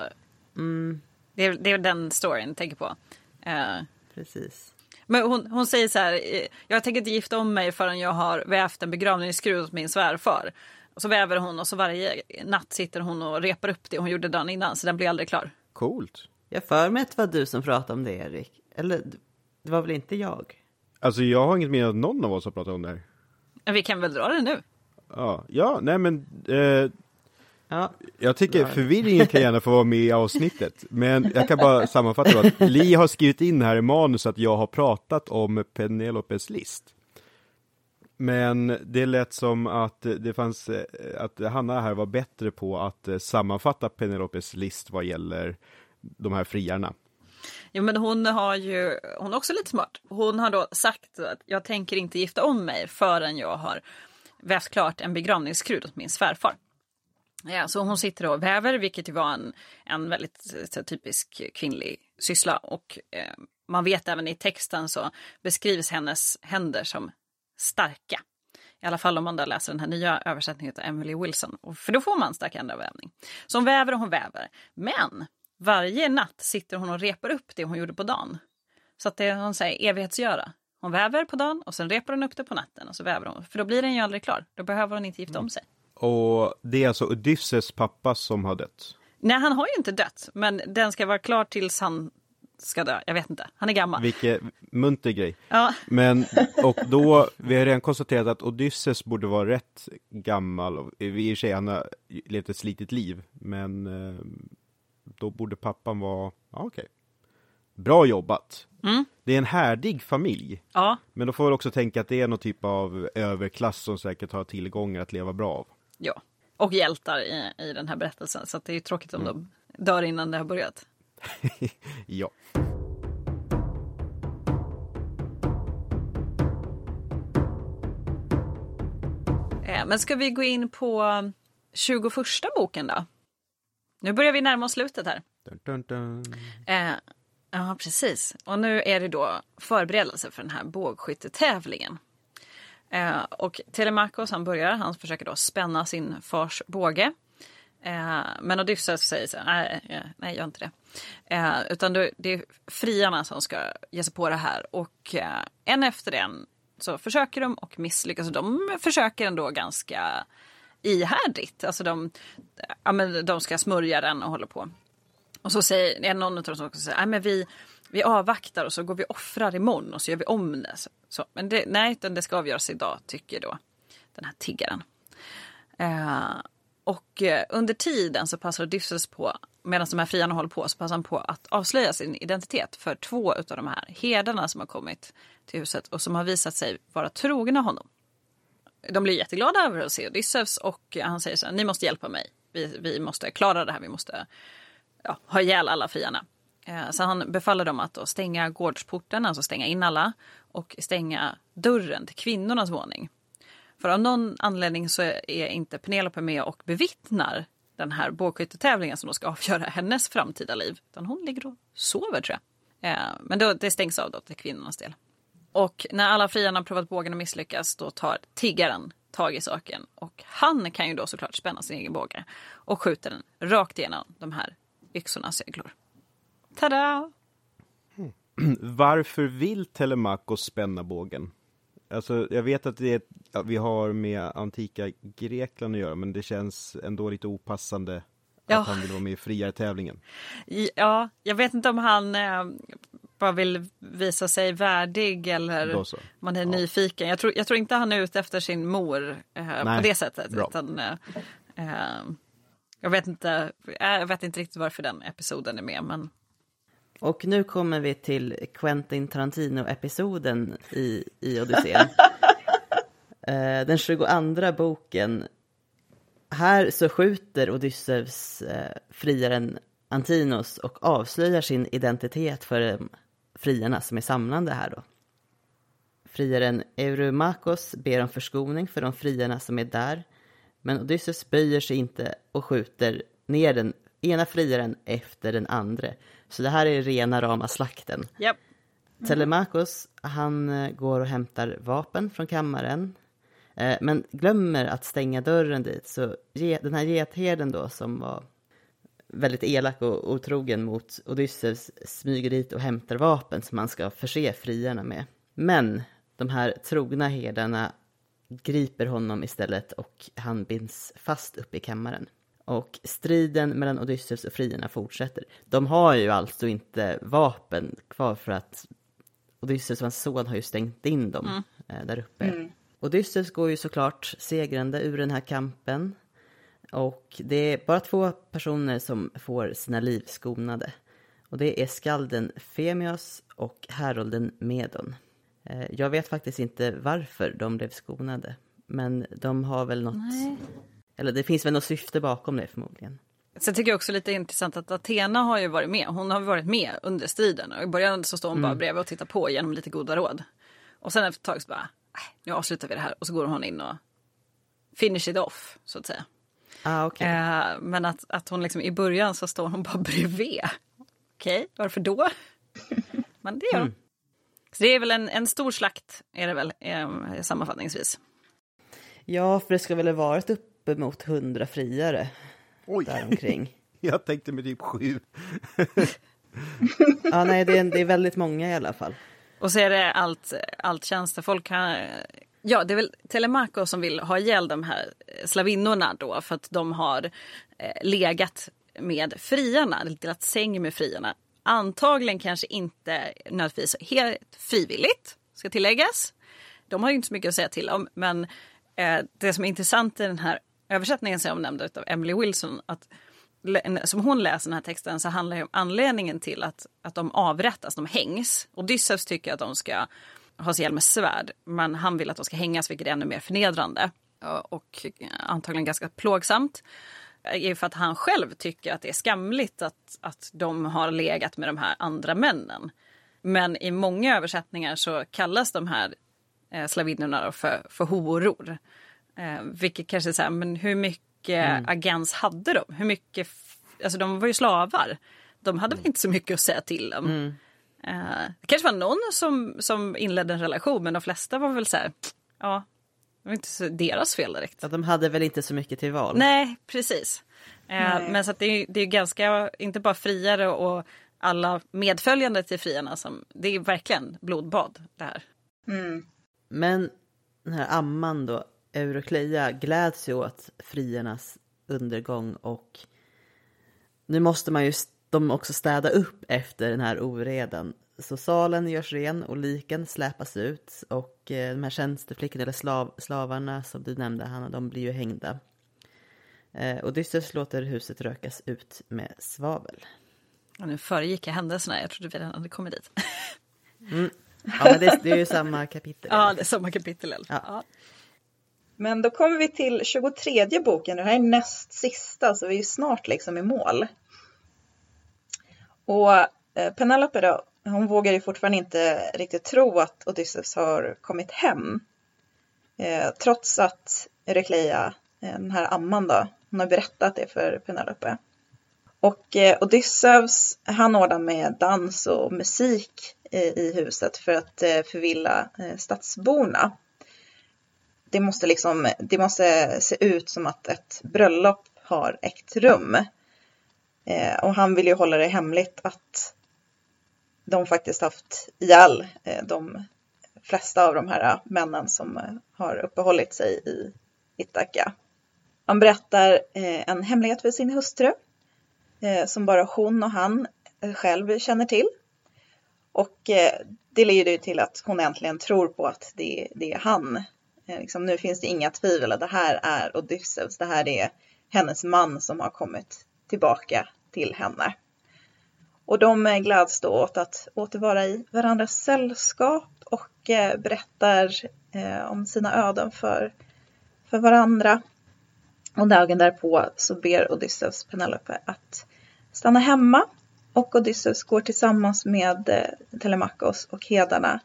Mm, Det, är, det är den storyn jag tänker på. Eh, precis. men hon, hon säger så här, eh, jag tänker inte gifta om mig förrän jag har vävt en begravningsskrud åt min svärfar. Och så väver hon och så varje natt sitter hon och repar upp det hon gjorde dagen innan, så den blir aldrig klar. Coolt. Jag för mig att det var du som pratade om det, Erik. Eller, det var väl inte jag? Alltså jag har inget minne av att någon av oss har pratat om det här. Men vi kan väl dra det nu? Ja, ja nej men eh, Ja, jag tycker förvirringen kan gärna få vara med i avsnittet. Men jag kan bara sammanfatta att Li har skrivit in här i manus att jag har pratat om Penelopes list. Men det lät som att det fanns, eh, att Hanna här var bättre på att eh, sammanfatta Penelopes list vad gäller de här friarna. Jo men hon har ju, hon är också lite smart. Hon har då sagt att jag tänker inte gifta om mig förrän jag har vävt klart en begravningsskrud åt min svärfar. Ja, så hon sitter och väver, vilket ju var en, en väldigt så, typisk kvinnlig syssla. Och eh, man vet även i texten så beskrivs hennes händer som starka. I alla fall om man då läser den här nya översättningen av Emily Wilson. Och- För då får man stark ändavävning. Så hon väver och hon väver. Men varje natt sitter hon och repar upp det hon gjorde på dagen. Så att det hon säger evighetsgöra. Hon väver på dagen och sen repar hon upp det på natten och så väver hon. För då blir den ju aldrig klar. Då behöver hon inte gifta om sig. Och det är alltså Odysseus pappa som har dött. Nej, han har ju inte dött. Men den ska vara klar tills han ska dö. Jag vet inte. Han är gammal. Vilken munter grej. Ja, Men, och då, vi har redan konstaterat att Odysseus borde vara rätt gammal. I och för sig, han har levt ett slitigt liv. Men eh, då borde pappan vara, ja okej. Bra jobbat. Mm. Det är en härdig familj. ja, Men då får vi också tänka att det är någon typ av överklass som säkert har tillgångar att leva bra av. ja. Och hjältar i, i den här berättelsen. Så det är tråkigt om de dör innan det har börjat. Ja. Eh, Men ska vi gå in på 21 boken då? Nu börjar vi närma oss slutet här. Dun, dun, dun. Eh, ja, precis. Och nu är det då förberedelse för den här bågskyttetävlingen. Eh, och Telemakos han börjar, han försöker då spänna sin fars båge. Eh, men Odysseus säger så nej, nej gör inte det. Eh, utan det, det är friarna som ska ge sig på det här. Och eh, en efter en så försöker de och misslyckas. De försöker ändå ganska ihärdigt. Alltså de, ja, men de ska smörja den och håller på. Och så säger någon av dem som också säger, nej men vi, vi avvaktar och så går vi och offrar imorgon och så gör vi om det. Så, så, men det, nej, utan det ska avgöras idag, tycker då den här tiggaren. Eh, Och eh, under tiden så passar Odysseus på, medan de här friarna håller på, så passar han på att avslöja sin identitet för två av de här herdarna som har kommit till huset och som har visat sig vara trogna honom. De blir jätteglada över att se Odysseus och han säger så här, ni måste hjälpa mig. Vi, vi måste klara det här, vi måste ja, ha ihjäl alla friarna. Eh, så han befaller dem att då stänga gårdsporten, alltså stänga in alla och stänga dörren till kvinnornas våning. För av någon anledning så är inte Penelope med och bevittnar den här bågskyttetävlingen som då ska avgöra hennes framtida liv. Utan hon ligger och sover tror jag. Eh, men då, det stängs av då till kvinnornas del. Och när alla friarna provat bågen och misslyckas då tar tiggaren tag i saken. Och han kan ju då såklart spänna sin egen båge och skjuter den rakt igenom de här yxornas öglor. Tada! Varför vill Telemakos spänna bågen? Alltså, jag vet att det är, ja, vi har med antika Grekland att göra, men det känns ändå lite opassande Ja. att han vill vara med i friartävlingen. Ja, jag vet inte om han eh, bara vill visa sig värdig eller om man är nyfiken. Jag tror, jag tror inte han är ute efter sin mor eh, på Nej, det sättet. bra. Utan, eh, eh, jag, vet inte, eh, jag vet inte riktigt varför den episoden är med. Men Och nu kommer vi till Quentin Tarantino-episoden i, i Odysseen. Eh, Den 22 boken. Här så skjuter Odysseus eh, friaren Antinos och avslöjar sin identitet för eh, friarna som är samlande här då. Friaren Eurymakos ber om förskoning för de friarna som är där. Men Odysseus böjer sig inte och skjuter ner den ena friaren efter den andra. Så det här är rena rama slakten. ja, Telemakos, han eh, går och hämtar vapen från kammaren. eh, Men glömmer att stänga dörren dit. Så den här getherden då som var väldigt elak och otrogen mot Odysseus smyger dit och hämtar vapen som han ska förse friarna med. Men de här trogna herdarna griper honom istället och han binds fast uppe i kammaren. Och striden mellan Odysseus och friarna fortsätter. De har ju alltså inte vapen kvar för att Odysseus och hans son har ju stängt in dem eh, där uppe. Odysseus går ju såklart segrande ur den här kampen. Och det är bara två personer som får sina liv skonade. Och det är skalden Femios och härolden Medon. Eh, Jag vet faktiskt inte varför de blev skonade. Men de har väl något... Eller det finns väl något syfte bakom det förmodligen. Sen tycker jag också lite intressant att Athena har ju varit med. Hon har varit med under striden. Och I början så står hon bara bredvid och tittar på genom lite goda råd. Och sen efter ett tag så bara, "Nej, nu avslutar vi det här. Och så går hon in och finish it off, så att säga. Ah, okej. Eh, men att, att hon liksom i början så står hon bara bredvid. Okej, varför då? Men det gör hon. Så det är väl en, en stor slakt, är det väl, eh, sammanfattningsvis. Ja, för det ska väl ha varit uppemot hundra friare Oj, däromkring. jag tänkte med typ sju. Ja, nej, det är, det är väldigt många i alla fall. Och så är det allt, allt tjänstefolk. Har, ja, det är väl Telemaco som vill ha ihjäl de här slavinnorna då för att de har eh, legat med friarna, eller delat säng med friarna. Antagligen kanske inte nödvändigtvis helt frivilligt, ska tilläggas. De har ju inte så mycket att säga till om, men eh, det som är intressant i den här översättningen som jag nämnde av Emily Wilson, att som hon läser den här texten så handlar det om anledningen till att, att de avrättas, de hängs. Odysseus tycker att de ska ha sig ihjäl med svärd, men han vill att de ska hängas vilket är ännu mer förnedrande och antagligen ganska plågsamt. Eh, är för att han själv tycker att det är skamligt att, att de har legat med de här andra männen. Men i många översättningar så kallas de här eh, slavinnorna för, för horor. Eh, vilket kanske så här, men hur mycket agens hade de? Hur mycket, alltså de var ju slavar. De hade väl inte så mycket att säga till om. Eh, det kanske var någon som, som inledde en relation men de flesta var väl så här, ja, det var inte så deras fel direkt. Så de hade väl inte så mycket till val. Nej, precis. Eh, Nej. Men så att det, är, det är ganska, inte bara friare och alla medföljande till friarna som, det är verkligen blodbad det här. Mm. Men den här amman då, Eurokleia, gläds ju åt friarnas undergång och nu måste man ju de också städa upp efter den här oredan. Så salen görs ren och liken släpas ut och eh, de här tjänsteflickorna eller slav, slavarna som du nämnde Hanna, de blir ju hängda. Eh, Odysseus låter huset rökas ut med svavel. Och nu föregick jag händelserna, jag trodde vi redan hade kommit dit. Mm. Ja, men det, det är ju samma kapitel. ja, det är samma kapitel. Ja. Ja. Men då kommer vi till 23 boken. Det här är näst sista, så vi är snart liksom i mål. Och eh, Penelope då, hon vågar ju fortfarande inte riktigt tro att Odysseus har kommit hem. Eh, trots att Eurykleia, eh, den här amman då, hon har berättat det för Penelope. Och eh, Odysseus, han ordnar med dans och musik i, i huset för att eh, förvilla eh, stadsborna det måste liksom, det måste se ut som att ett bröllop har ägt rum. Eh, och han vill ju hålla det hemligt att de faktiskt haft ihjäl eh, de flesta av de här männen som eh, har uppehållit sig i Ithaka. Han berättar eh, en hemlighet för sin hustru eh, som bara hon och han eh, själv känner till. Och eh, det leder ju till att hon äntligen tror på att det, det är han Eh, liksom, nu finns det inga tvivel att det här är Odysseus. Det här är hennes man som har kommit tillbaka till henne. Och de eh, gläds då åt att åter vara i varandras sällskap och eh, berättar eh, om sina öden för, för varandra. Och dagen därpå så ber Odysseus Penelope att stanna hemma och Odysseus går tillsammans med eh, Telemakos och hedarna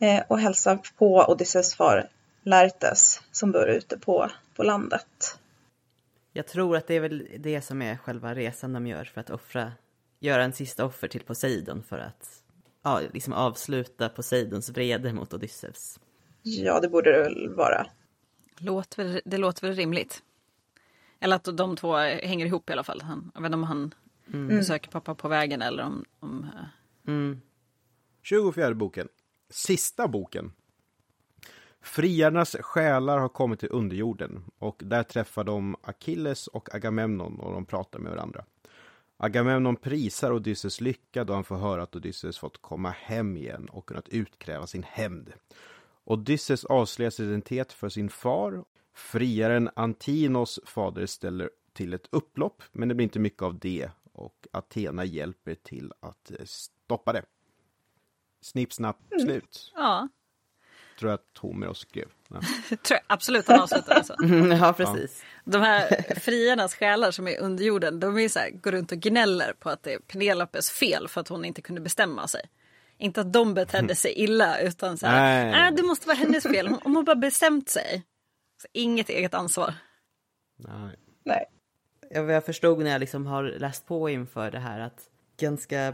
eh, och hälsar på Odysseus far Laertes som bor ute på, på landet. Jag tror att det är väl det som är själva resan de gör för att offra, göra en sista offer till Poseidon för att ja, liksom avsluta Poseidons vrede mot Odysseus. Ja, det borde det väl vara. Låter väl, det låter väl rimligt. Eller att de två hänger ihop i alla fall. Han, jag vet inte om han besöker pappa på vägen eller om... om eh, Mm. 24 boken. Sista boken. Friarnas själar har kommit till underjorden och där träffar de Achilles och Agamemnon och de pratar med varandra. Agamemnon prisar Odysseus lycka då han får höra att Odysseus fått komma hem igen och kunnat utkräva sin hämnd. Odysseus avslöjar sin identitet för sin far. Friaren Antinos fader ställer till ett upplopp, men det blir inte mycket av det och Athena hjälper till att eh, stoppa det. Snipp, snapp, slut. ja, Tror jag att Homeros skrev. Ja. tror jag absolut han avslutar alltså. ja, precis. De här friarnas själar som är under jorden, de är så här, går runt och gnäller på att det är Penelopes fel för att hon inte kunde bestämma sig. Inte att de betedde sig illa utan så här, Nej. nej det måste vara hennes fel, hon, hon har bara bestämt sig. Så inget eget ansvar. Nej. Nej. Ja, jag förstod när jag liksom har läst på inför det här att ganska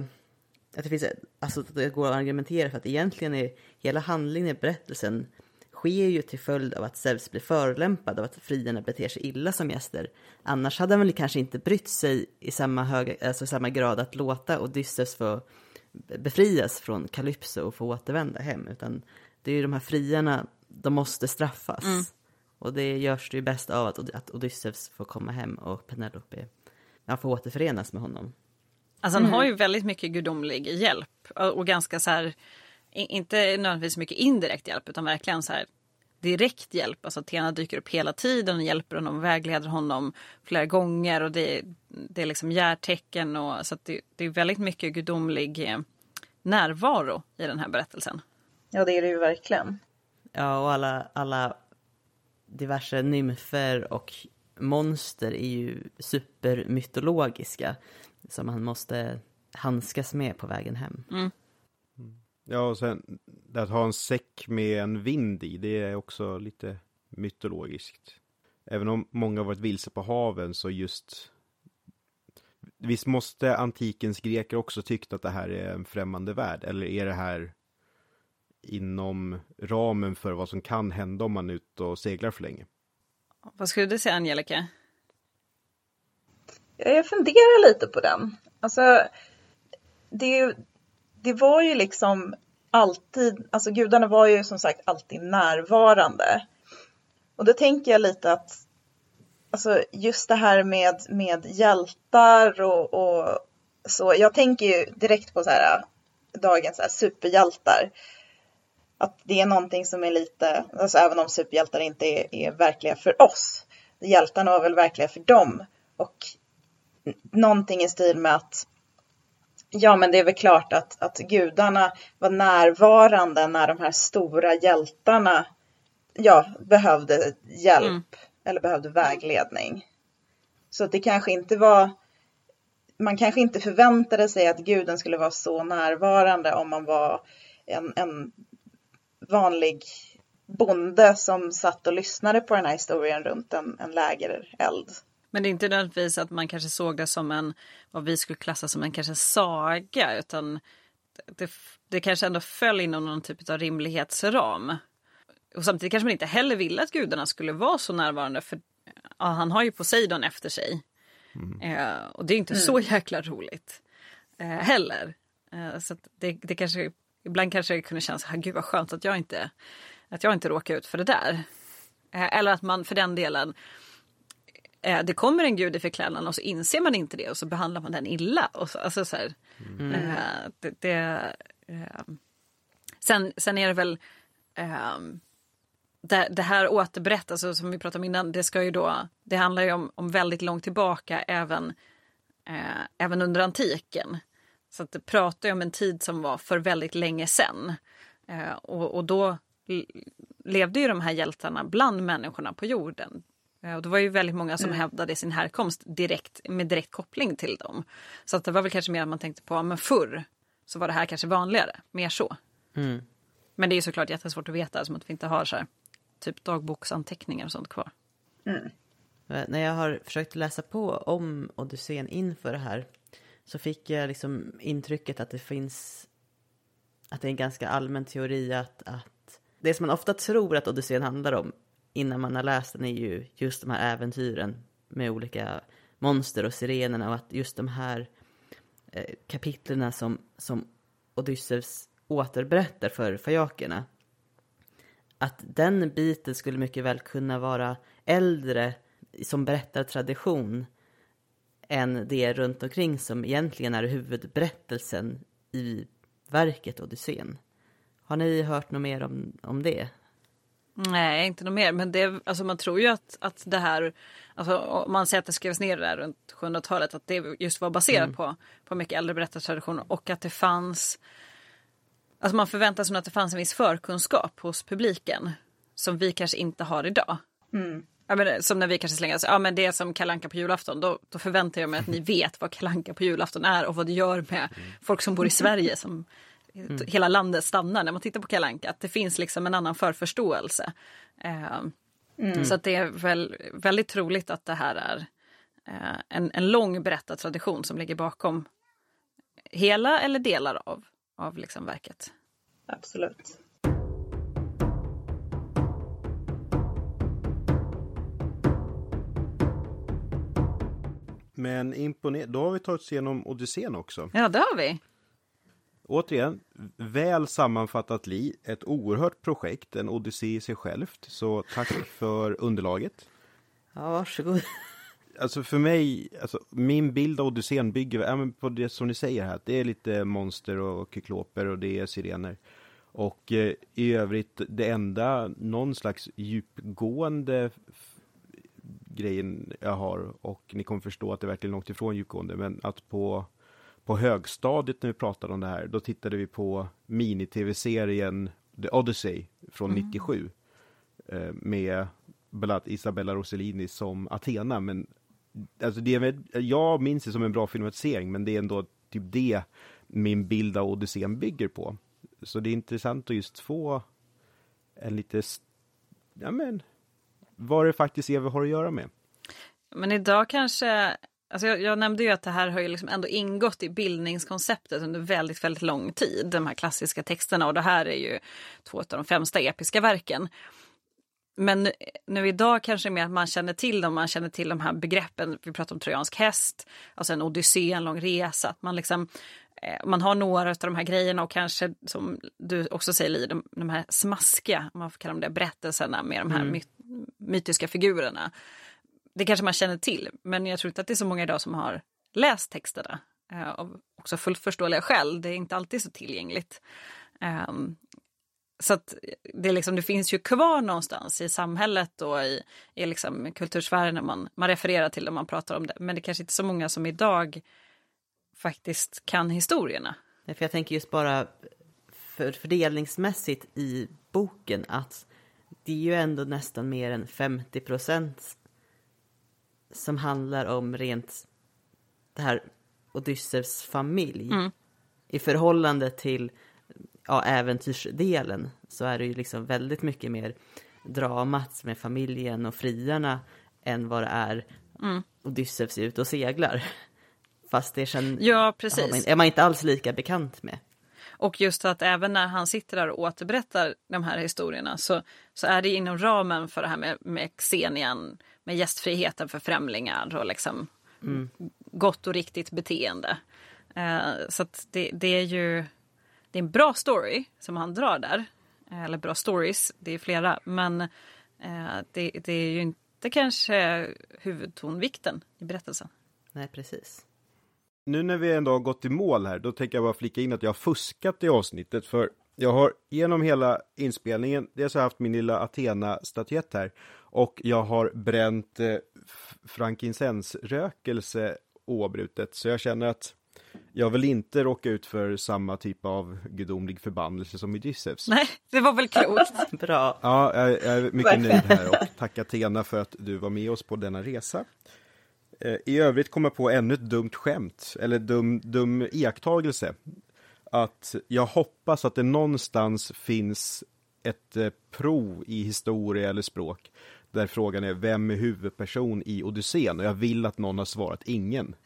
att det finns, alltså att det går att argumentera för att egentligen är hela handlingen i berättelsen sker ju till följd av att Zeus blir förolämpad av att friarna beter sig illa som gäster. Annars hade han väl kanske inte brytt sig i samma, hög, alltså samma grad att låta Odysseus få befrias från Kalypso och få återvända hem. Utan det är ju de här friarna, de måste straffas. Och det görs det ju bäst av att, att Odysseus får komma hem och Penelope ja, får återförenas med honom. Alltså han har ju väldigt mycket gudomlig hjälp och och ganska så här, inte nödvändigtvis mycket indirekt hjälp utan verkligen så här direkt hjälp. Alltså Athena dyker upp hela tiden och hjälper honom, vägleder honom flera gånger och det, det är liksom järtecken och så att det, det är väldigt mycket gudomlig eh, närvaro i den här berättelsen. Ja, det är det ju verkligen. Ja, och alla, alla diverse nymfer och monster är ju supermytologiska som man måste handskas med på vägen hem. Ja, och sen att ha en säck med en vind i, det är också lite mytologiskt. Även om många har varit vilse på haven så just Visst måste antikens greker också tyckt att det här är en främmande värld? Eller är det här inom ramen för vad som kan hända om man är ute och seglar för länge? Vad skulle du säga Angelica? Jag funderar lite på den. Alltså, det, det var ju liksom alltid, alltså gudarna var ju som sagt alltid närvarande. Och då tänker jag lite att, alltså just det här med, med hjältar och, och så, jag tänker ju direkt på så här dagens så här superhjältar. Att det är någonting som är lite, alltså även om superhjältar inte är, är verkliga för oss, hjältarna var väl verkliga för dem. Och någonting i stil med att ja, men det är väl klart att, att gudarna var närvarande när de här stora hjältarna ja, behövde hjälp mm. eller behövde vägledning. Så att det kanske inte var man kanske inte förväntade sig att guden skulle vara så närvarande om man var en, en vanlig bonde som satt och lyssnade på den här historien runt en, en lägereld. Men det är inte nödvändigtvis att man kanske såg det som en, vad vi skulle klassa som en kanske saga, utan det, det kanske ändå föll inom någon typ av rimlighetsram. Och samtidigt kanske man inte heller ville att gudarna skulle vara så närvarande, för ja, han har ju Poseidon efter sig. Mm. Eh, och det är inte mm. så jäkla roligt eh, heller. Eh, så det, det kanske, ibland kanske det kunde kännas, gud vad skönt att jag inte, att jag inte råkar ut för det där. Eh, eller att man för den delen eh, det kommer en gud i förklädnaden och så inser man inte det och så behandlar man den illa. Och så, alltså så här, mm. eh, det, det eh, sen, sen är det väl eh, det, det, här återberättas, alltså, som vi pratade om innan, det, ska ju då, det handlar ju om, om väldigt långt tillbaka även, eh, även under antiken. Så att det pratar ju om en tid som var för väldigt länge sedan. Eh, och, och då levde ju de här hjältarna bland människorna på jorden. Eh, och det var ju väldigt många som mm. hävdade sin härkomst direkt, med direkt koppling till dem. Så att det var väl kanske mer att man tänkte på, men förr så var det här kanske vanligare, mer så. Mm. Men det är ju såklart jättesvårt att veta som att vi inte har så här, typ dagboksanteckningar och sånt kvar. Mm. Eh, när jag har försökt läsa på om Odysseen inför det här så fick jag liksom intrycket att det finns att det är en ganska allmän teori att, att det som man ofta tror att Odysseen handlar om innan man har läst den är ju just de här äventyren med olika monster och sirenerna och att just de här eh, kapitlerna som, som Odysseus återberättar för fajakerna att den biten skulle mycket väl kunna vara äldre som berättartradition än det runt omkring som egentligen är huvudberättelsen i verket Odysseen. Har ni hört något mer om, om det? Nej, inte något mer. Men det, alltså man tror ju att, att det här, alltså om man säger att det skrevs ner där runt 700-talet, att det just var baserat mm. på, på mycket äldre berättartraditioner och att det fanns, alltså man förväntar sig att det fanns en viss förkunskap hos publiken som vi kanske inte har idag. Mm. Ja, men, som när vi kanske slänger oss, ja men det är som kalanka på julafton, då, då förväntar jag mig att ni vet vad kalanka på julafton är och vad det gör med mm. folk som bor i Sverige som mm. hela landet stannar när man tittar på Kalanka. Att det finns liksom en annan förförståelse. Eh, mm. Så att det är väl väldigt troligt att det här är eh, en, en lång berättartradition som ligger bakom hela eller delar av, av liksom verket. Absolut. Men imponerande. Då har vi tagit oss igenom Odysseen också. Ja, det har vi. Återigen, väl sammanfattat Li. Ett oerhört projekt, en odyssé i sig självt. Så tack för underlaget. Ja, varsågod. Alltså för mig, alltså, min bild av Odysseen bygger på det som ni säger här. Det är lite monster och kykloper och det är sirener. Och eh, i övrigt, det enda, någon slags djupgående grejen jag har och ni kommer förstå att det är verkligen långt ifrån djupgående men att på på högstadiet när vi pratade om det här, då tittade vi på mini-tv-serien The Odyssey från mm. 97. Eh, med bland annat Isabella Rossellini som Athena, men alltså det är, jag minns det som en bra filmatisering, men det är ändå typ det min bild av Odysseen bygger på. Så det är intressant att just få en lite, ja men, vad det faktiskt är vi har att göra med. Men idag kanske Alltså jag, jag, nämnde ju att det här har ju liksom ändå ingått i bildningskonceptet under väldigt, väldigt lång tid. De här klassiska texterna och det här är ju två av de främsta episka verken. Men nu idag kanske mer att man känner till dem, man känner till de här begreppen. Vi pratar om trojansk häst, alltså en odyssé, en lång resa. Att man, liksom, eh, man har några av de här grejerna och kanske som du också säger Li, de, de här smaskiga, man får kalla dem det, berättelserna med de här mm. my mytiska figurerna det kanske man känner till, men jag tror inte att det är så många idag som har läst texterna. Eh, av också fullt förståeliga skäl, det är inte alltid så tillgängligt. Eh, så att det, liksom, det finns ju kvar någonstans i samhället och i, i liksom kultursfären när man, man refererar till det och man pratar om det. Men det är kanske inte så många som idag faktiskt kan historierna. Nej, för jag tänker just bara för fördelningsmässigt i boken att det är ju ändå nästan mer än 50 procent som handlar om rent det här Odysseus familj. Mm. I förhållande till ja, äventyrsdelen så är det ju liksom väldigt mycket mer dramat med familjen och friarna än vad det är Mm. Odysseus är ute och seglar. Fast det känner, Ja, precis. man- är man inte alls lika bekant med. Och just att även när han sitter där och återberättar de här historierna så, så är det inom ramen för det här med, med Xenian, med gästfriheten för främlingar och liksom gott och riktigt beteende. Eh, så att det, det är ju det är en bra story som han drar där. Eh, Eller bra stories, det är flera. Men eh, det, det är ju inte kanske huvudtonvikten i berättelsen. Nej, precis. Nu när vi ändå har gått i mål här, då tänker jag bara flika in att jag har fuskat i avsnittet för jag har genom hela inspelningen, dels har jag haft min lilla Athena-statyett här och jag har bränt eh, f- frankincense-rökelse oavbrutet så jag känner att jag vill inte råka ut för samma typ av gudomlig förbannelse som Odysseus. Nej, det var väl klokt. Bra. Ja, jag, jag är mycket nöjd här och tack Athena för att du var med oss på denna resa. Eh, I övrigt kommer jag på ännu ett dumt skämt, eller dum, dum iakttagelse. Att jag hoppas att det någonstans finns ett eh, prov i historia eller språk där frågan är vem är huvudperson i Odysseen? Och jag vill att någon har svarat ingen.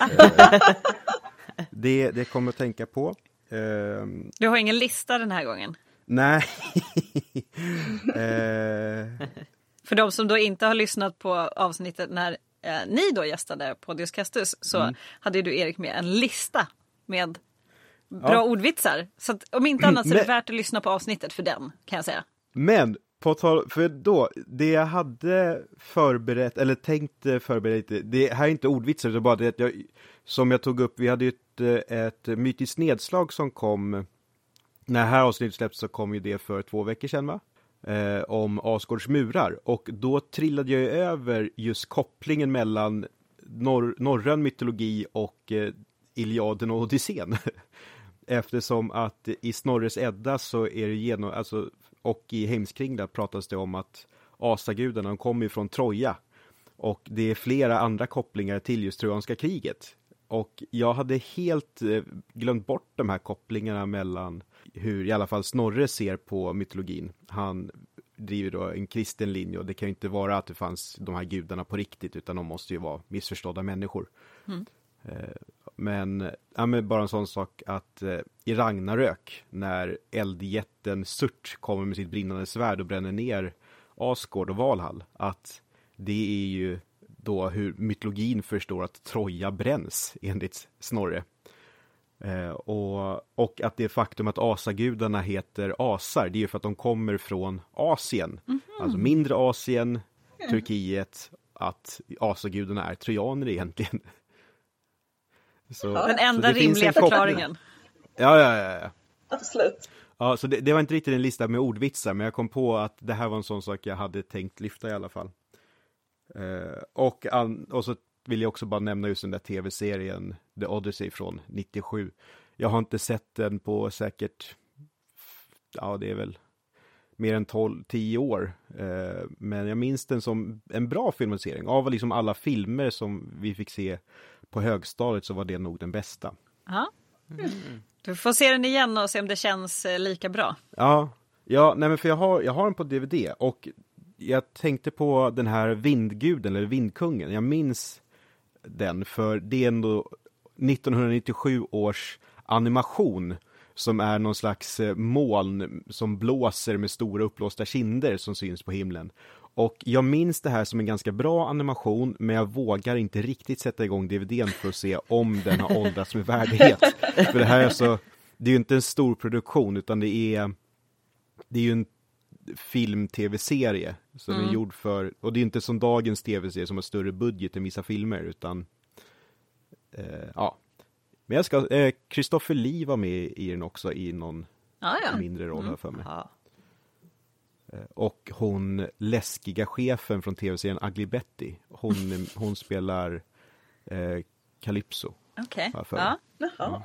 Eh, det, det kommer jag att tänka på. Ehm, Du har ingen lista den här gången. Nej. eh, För de som då inte har lyssnat på avsnittet när eh, ni då gästade Podius Castus så Mm. hade du Erik med en lista med bra Ja. ordvitsar. Så att, om inte annat så är det Men- värt att lyssna på avsnittet för den kan jag säga. men på tal, för då, det jag hade förberett, eller tänkt eh, förbereda lite, det här är inte ordvitsar, det är bara det att jag, som jag tog upp, vi hade ju ett, eh, ett mytiskt nedslag som kom, när det här avsnittet släpptes så kom ju det för två veckor sedan va? Eh, om Asgårds murar, och då trillade jag ju över just kopplingen mellan norr, norrön mytologi och eh, Iliaden och Odysseen. Eftersom att i Snorres Edda så är det genom, alltså, och i Heimskringla pratas det om att asagudarna, de kommer från Troja. Och det är flera andra kopplingar till just Trojanska kriget. Och jag hade helt eh, glömt bort de här kopplingarna mellan hur i alla fall Snorre ser på mytologin. Han driver då en kristen linje och det kan ju inte vara att det fanns de här gudarna på riktigt utan de måste ju vara missförstådda människor. Eh, Men, ja, men bara en sån sak att eh, i Ragnarök när eldjätten Surt kommer med sitt brinnande svärd och bränner ner Asgård och Valhall att det är ju då hur mytologin förstår att Troja bränns enligt Snorre. Eh, och, och att det faktum att asagudarna heter asar, det är ju för att de kommer från Asien. Alltså mindre Asien, Turkiet, att asagudarna är trojaner egentligen. Så, Ja. Den enda det finns rimliga förklaringen. Ja, ja, ja, ja. Absolut. Ja, så det, det var inte riktigt en lista med ordvitsar, men jag kom på att det här var en sån sak jag hade tänkt lyfta i alla fall. Eh, och, an, och så vill jag också bara nämna just den där tv-serien The Odyssey från 97. Jag har inte sett den på säkert, ja det är väl mer än 12, 10 år. Eh, men jag minns den som en bra filmatisering. Av liksom alla filmer som vi fick se på högstadiet så var det nog den bästa. Ja. Du får se den igen och se om det känns eh, lika bra. Ja, ja nej men för jag har, jag har den på DVD och jag tänkte på den här vindguden eller vindkungen. Jag minns den för det är ändå 1997 års animation som är någon slags eh, moln som blåser med stora uppblåsta kinder som syns på himlen. Och jag minns det här som en ganska bra animation, men jag vågar inte riktigt sätta igång DVDn för att se om den har åldrats med värdighet. För det här är alltså, det är ju inte en stor produktion, utan det är, det är ju en film-tv-serie som är gjord för, och det är inte som dagens tv-serie som har större budget än vissa filmer, utan eh, ja. Men jag ska, eh, Lee var med i den också i någon Ja, ja. mindre roll jag för mig. Ja. Och hon läskiga chefen från tv-serien Ugly Betty, hon, hon spelar eh, Calypso. Okej. Jag för mig. Ja. Jaha.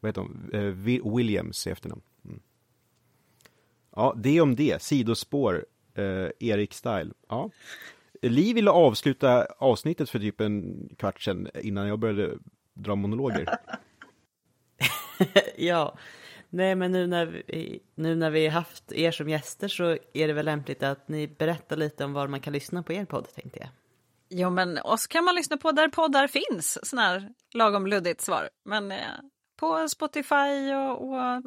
Vad heter hon? Eh, Wi- Williams i efternamn. Mm. Ja, det om det. Sidospår, eh, Erik Style. Ja. Li ville avsluta avsnittet för typ en kvart sedan innan jag började dra monologer. ja. Nej, men nu när, vi, nu när vi haft er som gäster så är det väl lämpligt att ni berättar lite om var man kan lyssna på er podd, tänkte jag. Jo, men oss kan man lyssna på där poddar finns. Sån här lagom luddigt svar. Men eh, på Spotify och, och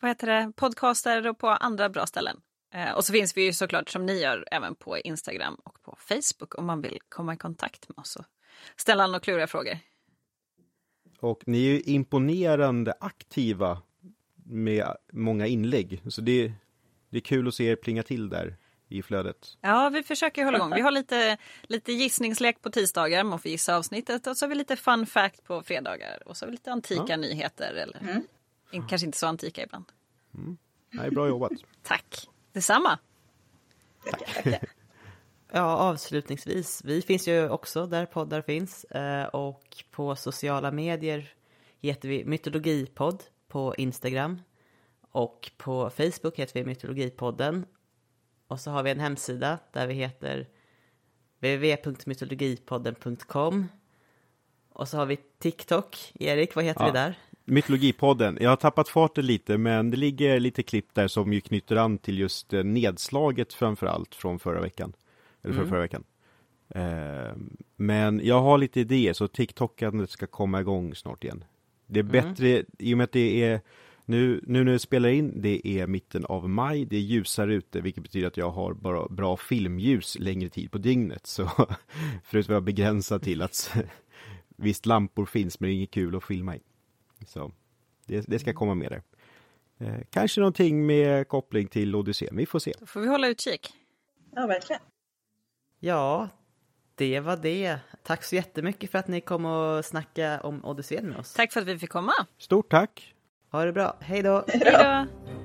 vad heter det, podcaster och på andra bra ställen. Eh, och så finns vi ju såklart som ni gör även på Instagram och på Facebook om man vill komma i kontakt med oss och ställa några kluriga frågor. Och ni är ju imponerande aktiva med många inlägg. Så det, det är kul att se er plinga till där i flödet. Ja, vi försöker hålla igång. Vi har lite, lite gissningslek på tisdagar, man får gissa avsnittet. Och så har vi lite fun fact på fredagar. Och så har vi lite antika Ja. nyheter. Eller in- kanske inte så antika ibland. Nej, bra jobbat. Tack. Detsamma. Tackar, tackar. Ja, avslutningsvis. Vi finns ju också där poddar finns. eh, Och på sociala medier heter vi Mytologipodd på Instagram. Och på Facebook heter vi Mytologipodden. Och så har vi en hemsida där vi heter www.mytologipodden.com. Och så har vi TikTok. Erik, vad heter Ja. vi där? Mytologipodden. Jag har tappat farten lite, men det ligger lite klipp där som ju knyter an till just eh, nedslaget framför allt från förra veckan. Eller för Mm. förra veckan. Eh, men jag har lite idéer, så TikTokandet ska komma igång snart igen. Det är bättre, i och med att det är nu, nu när jag spelar in, det är mitten av maj, det är ljusare ute, vilket betyder att jag har bara bra filmljus längre tid på dygnet. Så förut var jag begränsad till att visst lampor finns, men det är inget kul att filma i. Så det, det ska komma med där. Eh, kanske någonting med koppling till Odysseen, vi får se. Då får vi hålla utkik. Ja, verkligen. Ja, det var det. Tack så jättemycket för att ni kom och snacka om Odysseen med oss. Tack för att vi fick komma. Stort tack! Ha det bra. Hej då! Hej då.